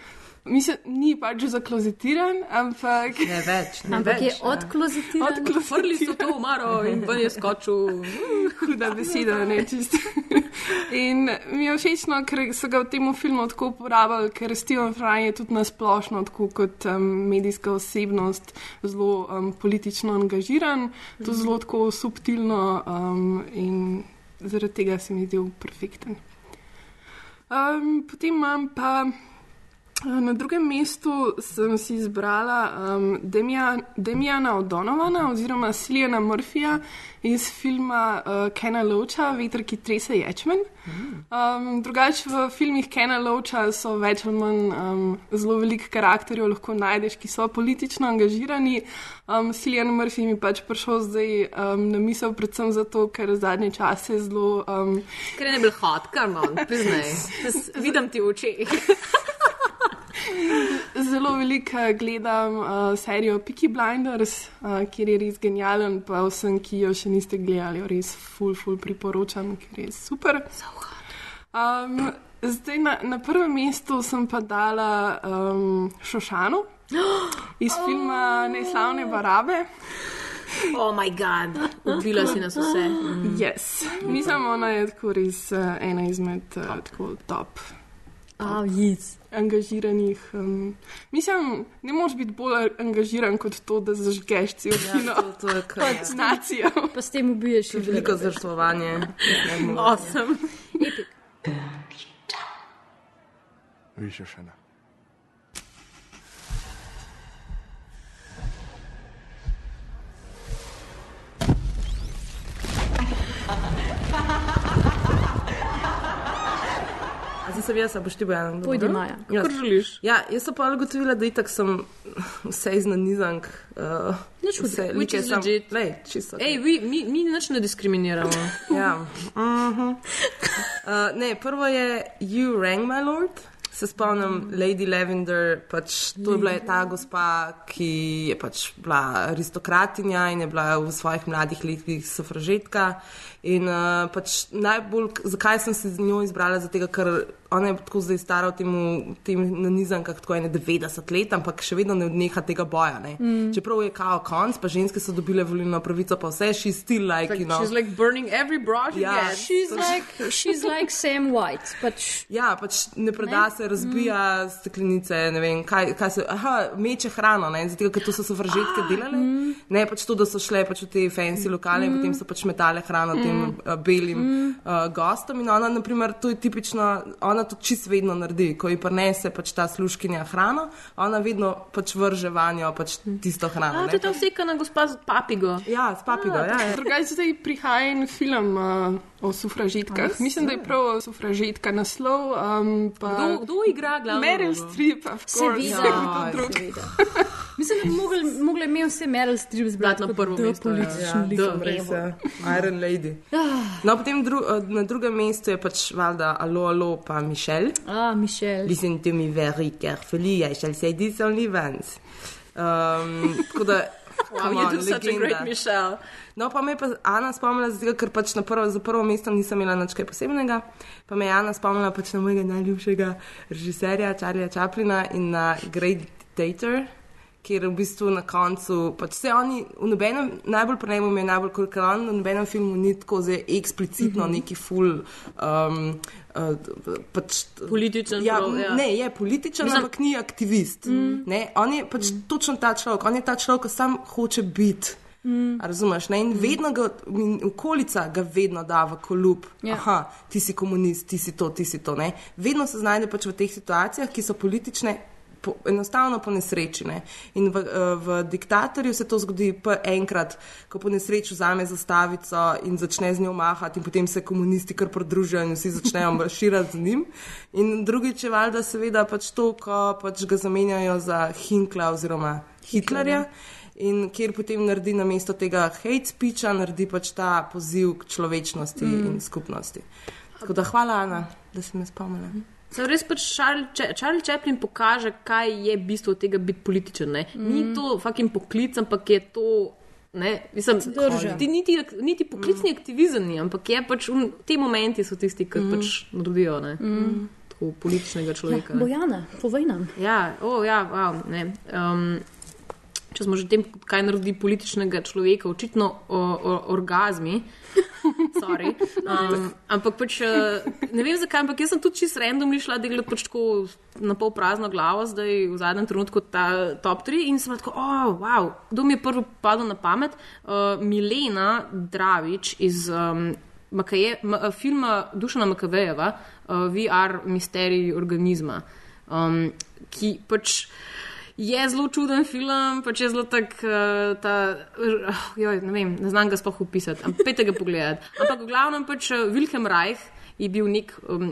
mislim, ni pač zaklozitiran, ampak. Ne več. Ne Ampak več, je odklozitiran. Odprli so to umaro in ven je skočil. Huda beseda, ne čisto. In mi je všeč, no, ker so ga v tem filmu tako uporabljali, ker Steven Fry je tudi nasplošno, tako kot um, medijska osebnost, zelo um, politično angažiran, to zelo tako subtilno um, in zaradi tega se mi zdel perfekten. Um, potem imam pa. Na drugem mestu sem si izbrala um, Demian, Demiana O'Donovana oziroma Siljana Murphyja iz filma uh, Kena Loacha, Veter, ki trese ječmen. Um, drugače v filmih Kena Loacha so več ali manj um, zelo veliko karakterjev, lahko najdeš, ki so politično angažirani. Um, Siljan Murphy mi pač prišel zdaj um, na misel, predvsem zato, ker zadnje čase zelo. Um, Ker je ne bil hot, kar no, priznaj. Vidim ti v očeh. Zelo veliko eh, gledam uh, serijo Peaky Blinders, uh, kjer je res genijalen, pa vsem, ki jo še niste gledali, res full, full priporočam, ker je super. Um, zdaj na, na prvem mestu sem pa dala um, Šošano iz filma Neslavne barabe. Oh, moj bog, ubila si nas vse. Yes. Mislim, ona je tako res uh, ena izmed uh, tako top. Yes. Angažiranih. Um, mislim, ne moreš biti bolj angažiran kot to, da zažgeš cel kino. Ja, to, to je kar. Kot nacijo. Pa s tem ubiješ je veliko zdržovanje. Awesome. Više še ne. Sem jaz, a boš ti bojan? Pojdi, Maja. Jaz. Kakor želiš. Ja, jaz sem pa ugotovila, da itak sem vse iznanizank. Uh, Nič vse like is sam, legit. lej, čisto. Ej, vi, mi, mi nič ne diskriminiramo. Ja. Uh -huh. uh, ne, prvo je You Rang My Lord, se spomnim Lady Lavender, pač to je bila ta gospa, ki je pač bila aristokratinja in je bila v svojih mladih letih sufražetka. In uh, pač najbolj, zakaj sem se z njo izbrala? Zato, ker ona je tako zdaj stara v tem, tem nanizankah, tako je 90 let, ampak še vedno ne odneha tega boja. Ne? Mm. Čeprav je kao konc, pa ženske so dobile volilno pravico, pa vse, she's still like, Like, you know. she's like burning every brush Ja. again. She's like, she's like Sam White. Pač, Ja, pač ne preda ne? se, razbija mm. steklenice, ne vem, kaj, kaj se. Aha, meče hrano, ne, zato ker to so sovražetke delale. Mm. Ne pač to, da so šle pač v te fancy lokale mm. in potem so pač metale hrano mm. Tem uh, belim mm. uh, gostom. In ona, naprimer, to je tipično, ona to čist vedno naredi, ko ji prinese pač ta sluškinja hrano, ona vedno pač vrže vanjo pač tisto hrano. A, ne. to je ta vsekana gospa z papigo. Ja, s papigo, ja. ja. Drugače zdaj prihaja en film uh, o sufražitkah. A, Mislim, da je prav sufražitka naslov. Um, pa... Kdo, kdo igra glavno? Meryl? Streep, of course. Seveda. Ja, drug? Mislim, da bi mogli- mogli imeti vse Meryl Streep zbrati na prvo mesto, ja. politični Ja, lik. je. Iron Lady. Ah. No, potem dru, eh, na drugem mestu je pač valjda Alo, Alo, pa Mišel. Ah, Mišel. Listen to me very carefully, I shall say this only once. Um, tako da, Wow, you on, do such a great Michelle. No, pa me je pa Ana spomnila, zato, ker pač na prvo, za prvo mesto nisem imela nič kaj posebnega. Pa me je Ana spomnila pač na mojega najljubšega režiserja, Charlieja Chaplina in na Great Dictator. Ker v bistvu na koncu, pač vse oni, v nobenem, najbolj mi je najbolj on v nobenem filmu ni tako zelo eksplicitno mm -hmm. neki full. Um, uh, pač, Političen Ja, prav, ja. Ne, je političen, Mislim- ampak ni aktivist. Mm. Ne, on je pač mm. točno ta človek, on je ta človek, ki sam hoče biti. Mm. Razumeš? Ne? In vedno ga, in okolica ga vedno da v kolub. Ja. Aha, ti si komunist, ti si to, ti si to. Ne? Vedno se znajde pač v teh situacijah, ki so politične. Po, enostavno po nesreči. Ne? In v, eh, v diktatorju se to zgodi enkrat, ko po nesreči vzame zastavico in začne z njo mahati, in potem se komunisti kar pridružijo in vsi začnejo marširati z njim. In drugič je valjda seveda pač to, ko pač ga zamenjajo za Hinkla oziroma Hitlerja. In kjer potem naredi na mesto tega hate speecha, naredi pač ta poziv k človečnosti mm. in skupnosti. Tako da hvala, Ana, da si me spomnila. Sem res pač Charlie, Cha- Charlie Chaplin pokaže, kaj je bistvo tega biti političen. Ne? Mm. Ni to fucking poklic, ampak je to. Ne, mislim, ti niti, niti poklicni mm. aktivizem ni, ampak je pač un, ti momenti so tisti, ki mm. pač naredijo mm. tako političnega človeka. Ja, Bojana, povej nam. Ja, oh, ja wow, ne. Um, če smo že tem, kaj naredi političnega človeka, očitno o, o, orgazmi. Sorry. Um, ampak pač, eh, ne vem zakaj, ampak jaz sem tudi čisto random šla delati pač tako na pol prazno glavo, zdaj v zadnjem trenutku ta top 3 in sem tako, oh, wow, kdo mi je prvi padel na pamet? Uh, Milena Dravič iz um, Makaje, ma, filma Dušana Makavejeva, uh, VR Misterij organizma, um, ki pač. Je zelo čuden film, pač je zelo tak, uh, ta, uh, joj, ne vem, ne znam ga sploh opisati, ampak pejte ga pogledati. Ampak v glavnem pač uh, Wilhelm Reich je bil nek, um,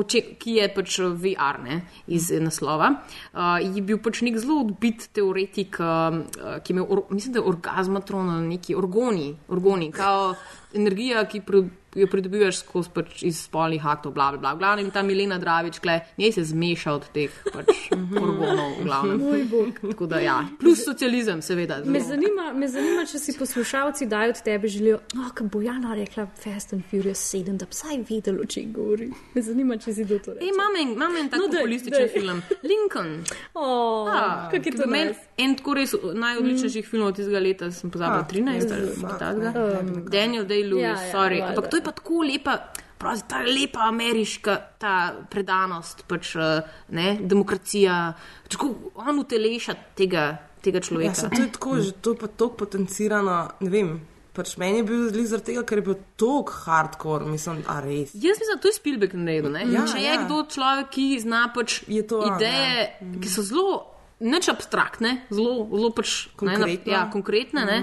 oče, ki je pač VR ne, iz eh, naslova, uh, je bil pač nek zelo odbit teoretik, um, uh, ki je imel, or, mislim, da je orgazmatron, neki orgoni, orgoni, kao energija, ki jo pridobivaš skozi pač iz spolnih aktov, bla, bla, bla. Glavnem ta Milena Dravič, kle, njej se zmeša od teh pač orgonov, v glavnem. Tako da ja, plus socializem, seveda. Me zanima, me zanima, če si poslušalci dajo od tebe želijo, no, kot bo Jana rekla Fast and Furious 7, da bi vsaj vedelo, o čem govori. Me zanima, če si do to reče. Ej, imam en, imam en tak No, populističen film. Lincoln. Oh, Ja, kak je to za meni nice. En tako res najodličnejših filmov tistega leta, sem pozabila, Ah, 13 ali fuck, nekaj takega. Um, Daniel Day-Lewis, ja, ja, ja, sorry. valjda. Ampak to je pa tako lepa. Prav, ta lepa ameriška ta predanost, pač, eh, ne, demokracija, tako on uteleša tega, tega Ja, človeka. se, to je tako, že to je pa tako potencirano, ne vem. Pač meni je bil zli zaradi tega, ker je bil tako hardcore, mislim, a res. Jaz mislim, da to je Spielberg naredil. ne. Ja, Če je ja. kdo človek, ki zna pač to on, ideje, ja. ki so zelo. Neč abstraktne, zelo, zelo pač Konkretne. Ne, ja, konkretne, ne.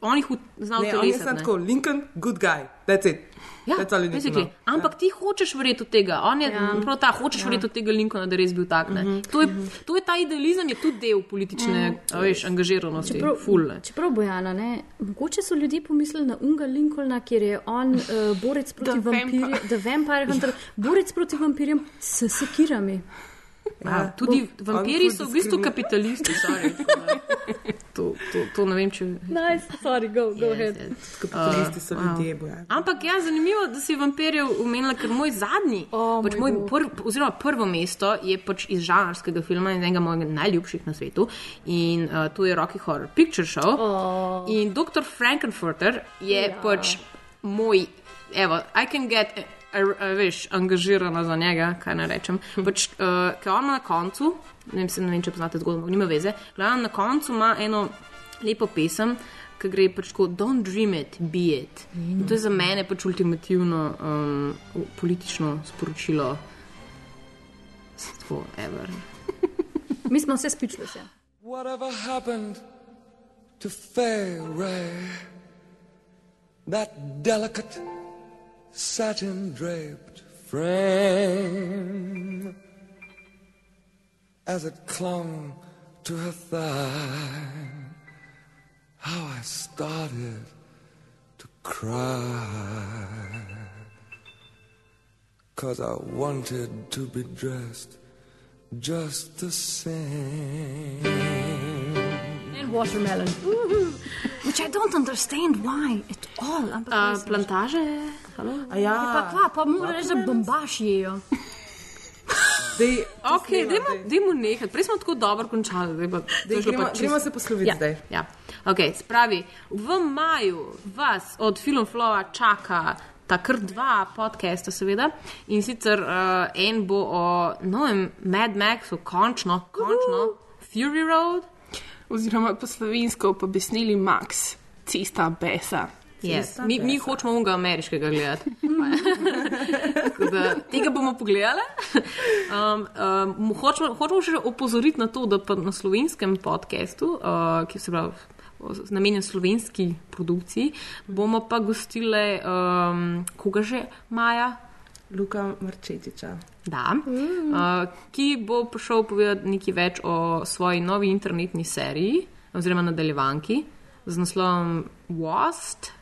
On jih zna Ne, on je utelesiti. samo ne. tako, Lincoln, good guy, that's it. Ja, basically. know. Ampak ti hočeš verjeti v tega. On je Ja. prav ta, hočeš Ja. verjeti v tega Lincolna, da je res bil tak. ne. To je, to je ta idealizem, je tudi del politične a veš, angažiranosti. Čeprav, Ful, ne. čeprav Bojana, ne, mogoče so ljudje pomislili na Unga Lincolna, kjer je on uh, borec proti vampirjem, Vampire Hunter, borec proti vampirjem s sekirami. Ja, tudi Bom- vampiri so v bistvu kapitalisti. sorry, To, to, to ne vem, če. Nice, sorry, go, go ahead. Kapitalisti so Uh, ljudje, boja. Ampak ja, zanimivo, da si vampirjev omenila, ker moj zadnji, oh, pač moj prv, oziroma prvo mesto je pač iz žanrskega filma in enega mojih najljubših na svetu. In uh, to je Rocky Horror Picture Show. Oh. In dr. Frankenfurter je Ja. ja. pač moj, evo, I can get. A, veš, angažirana za njega, kaj naj rečem. Pač, uh, ker on ima na koncu, ne vem, se- ne vem če poznate zgodbo, nima veze, glavno na koncu ima eno lepo pesem, ki gre pač tako: Don't dream it, be it. Mm. To je za mene pač ultimativno um, politično sporočilo. Tako, ever. Mi smo vse. Ja. Whatever happened to Fay Ray? That delicate satin draped frame as it clung to her thigh. How I started to cry. Cause I wanted to be dressed just the same. And watermelon. Woohoo. Which I don't understand why at all. Ampak Uh, res, plantaže, halo? A ja, Pa kva, pa mora reči, da bombaš jejo. Dej, Ok, dajmo, dajmo nekaj. Prej smo tako dobro končali. Zdaj pa, šlo gremo- pa čist- gremo se posloviti ja. zdaj. Ja. Okay, spravi, v maju vas od Filmflowa čaka ta kar dva podcasta, seveda. In sicer uh, en bo o novem Mad Maxu, končno, končno, Fury Road. Oziroma po slovensko pa bi snili Max, cesta Besa. Yes. Mi, mi hočemo unga ameriškega gledati. Da, tega bomo pogledali. Um, um, hočemo, hočemo še opozoriti na to, da pa na slovenskem podkastu, uh, ki se pravi. Namenjen slovenski produkciji, bomo pa gostili, um, koga že Maja, Luka Marčetiča. da, uh, ki bo prišel povedati nekaj več o svoji novi internetni seriji, oziroma nadaljevanki z naslovom Wast.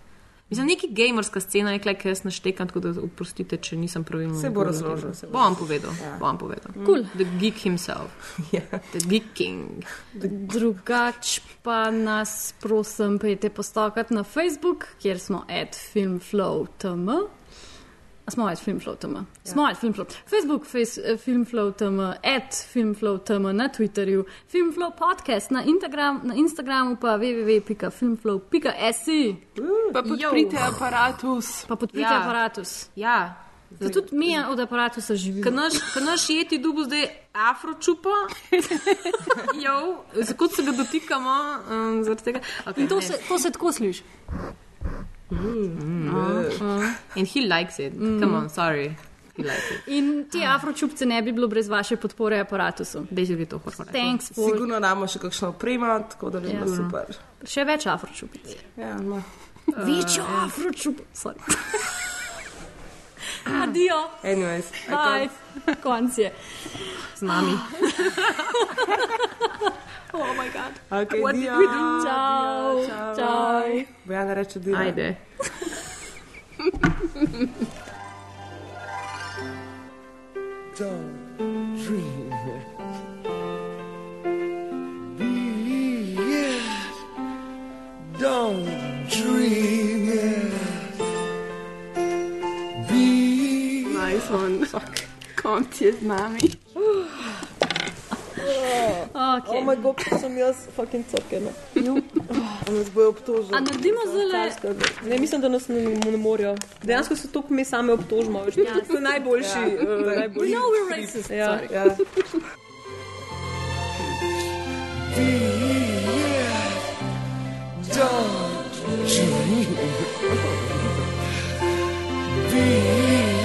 Mislim, neki gamerska scena je, kaj jaz naštekam, tako da oprostite, če nisem pravilno. Se bo razložil, se bo Bom povedal. Ja. Bom povedal. Cool. The geek himself. Yeah. The geek king. Drugač pa nas, prosim, pejte postokati na Facebook, kjer smo at filmflow.tm. A Smo at filmflow.tm. Smo at filmflow. Facebook, face, eh, filmflow.tm, at filmflow.tm na Twitterju, filmflow podcast na, Instagram, na Instagramu pa www.filmflow.se. Pa podprite aparatus. Pa podprite Ja. aparatus. Ja. Zato tudi mi od aparatusa živimo. Kaj naš, jeti dubu zdaj afročupa, kot se ga dotikamo, um. Okay, In to ne. se, to se tako sliši. Mm, And he likes it. Mm. Come on, sorry. He likes it. In ti afročupce ne bi bilo brez vaše podpore aparatusu. Dej bi to. Thanks for Sigurno imamo še kakšno opremo, tako da bi bilo Ja. super. še več afročupic. Ja, no. Večjo afročup. Sorry. Ah, Adijo. Anyways, I Bye. Konc je. Z nami. oh my god. Okay, What did dio, we do? Ciao. dio, ciao. Ciao. Bojana reče dio. Ajde. Don't dream it. Be it. Don't dream telefon. Fuck. Konc je z nami. Okay. Oh, moj bog, sem jaz fucking crkena. Nas bojo obtožili. A naredimo zelo. Ne, mislim, da nas ne, ne morajo. Dejansko so tukaj mi same obtožimo. Ja. So najboljši. Ja. Uh, najboljši. No, we're racist. Ja, ja. Don't you?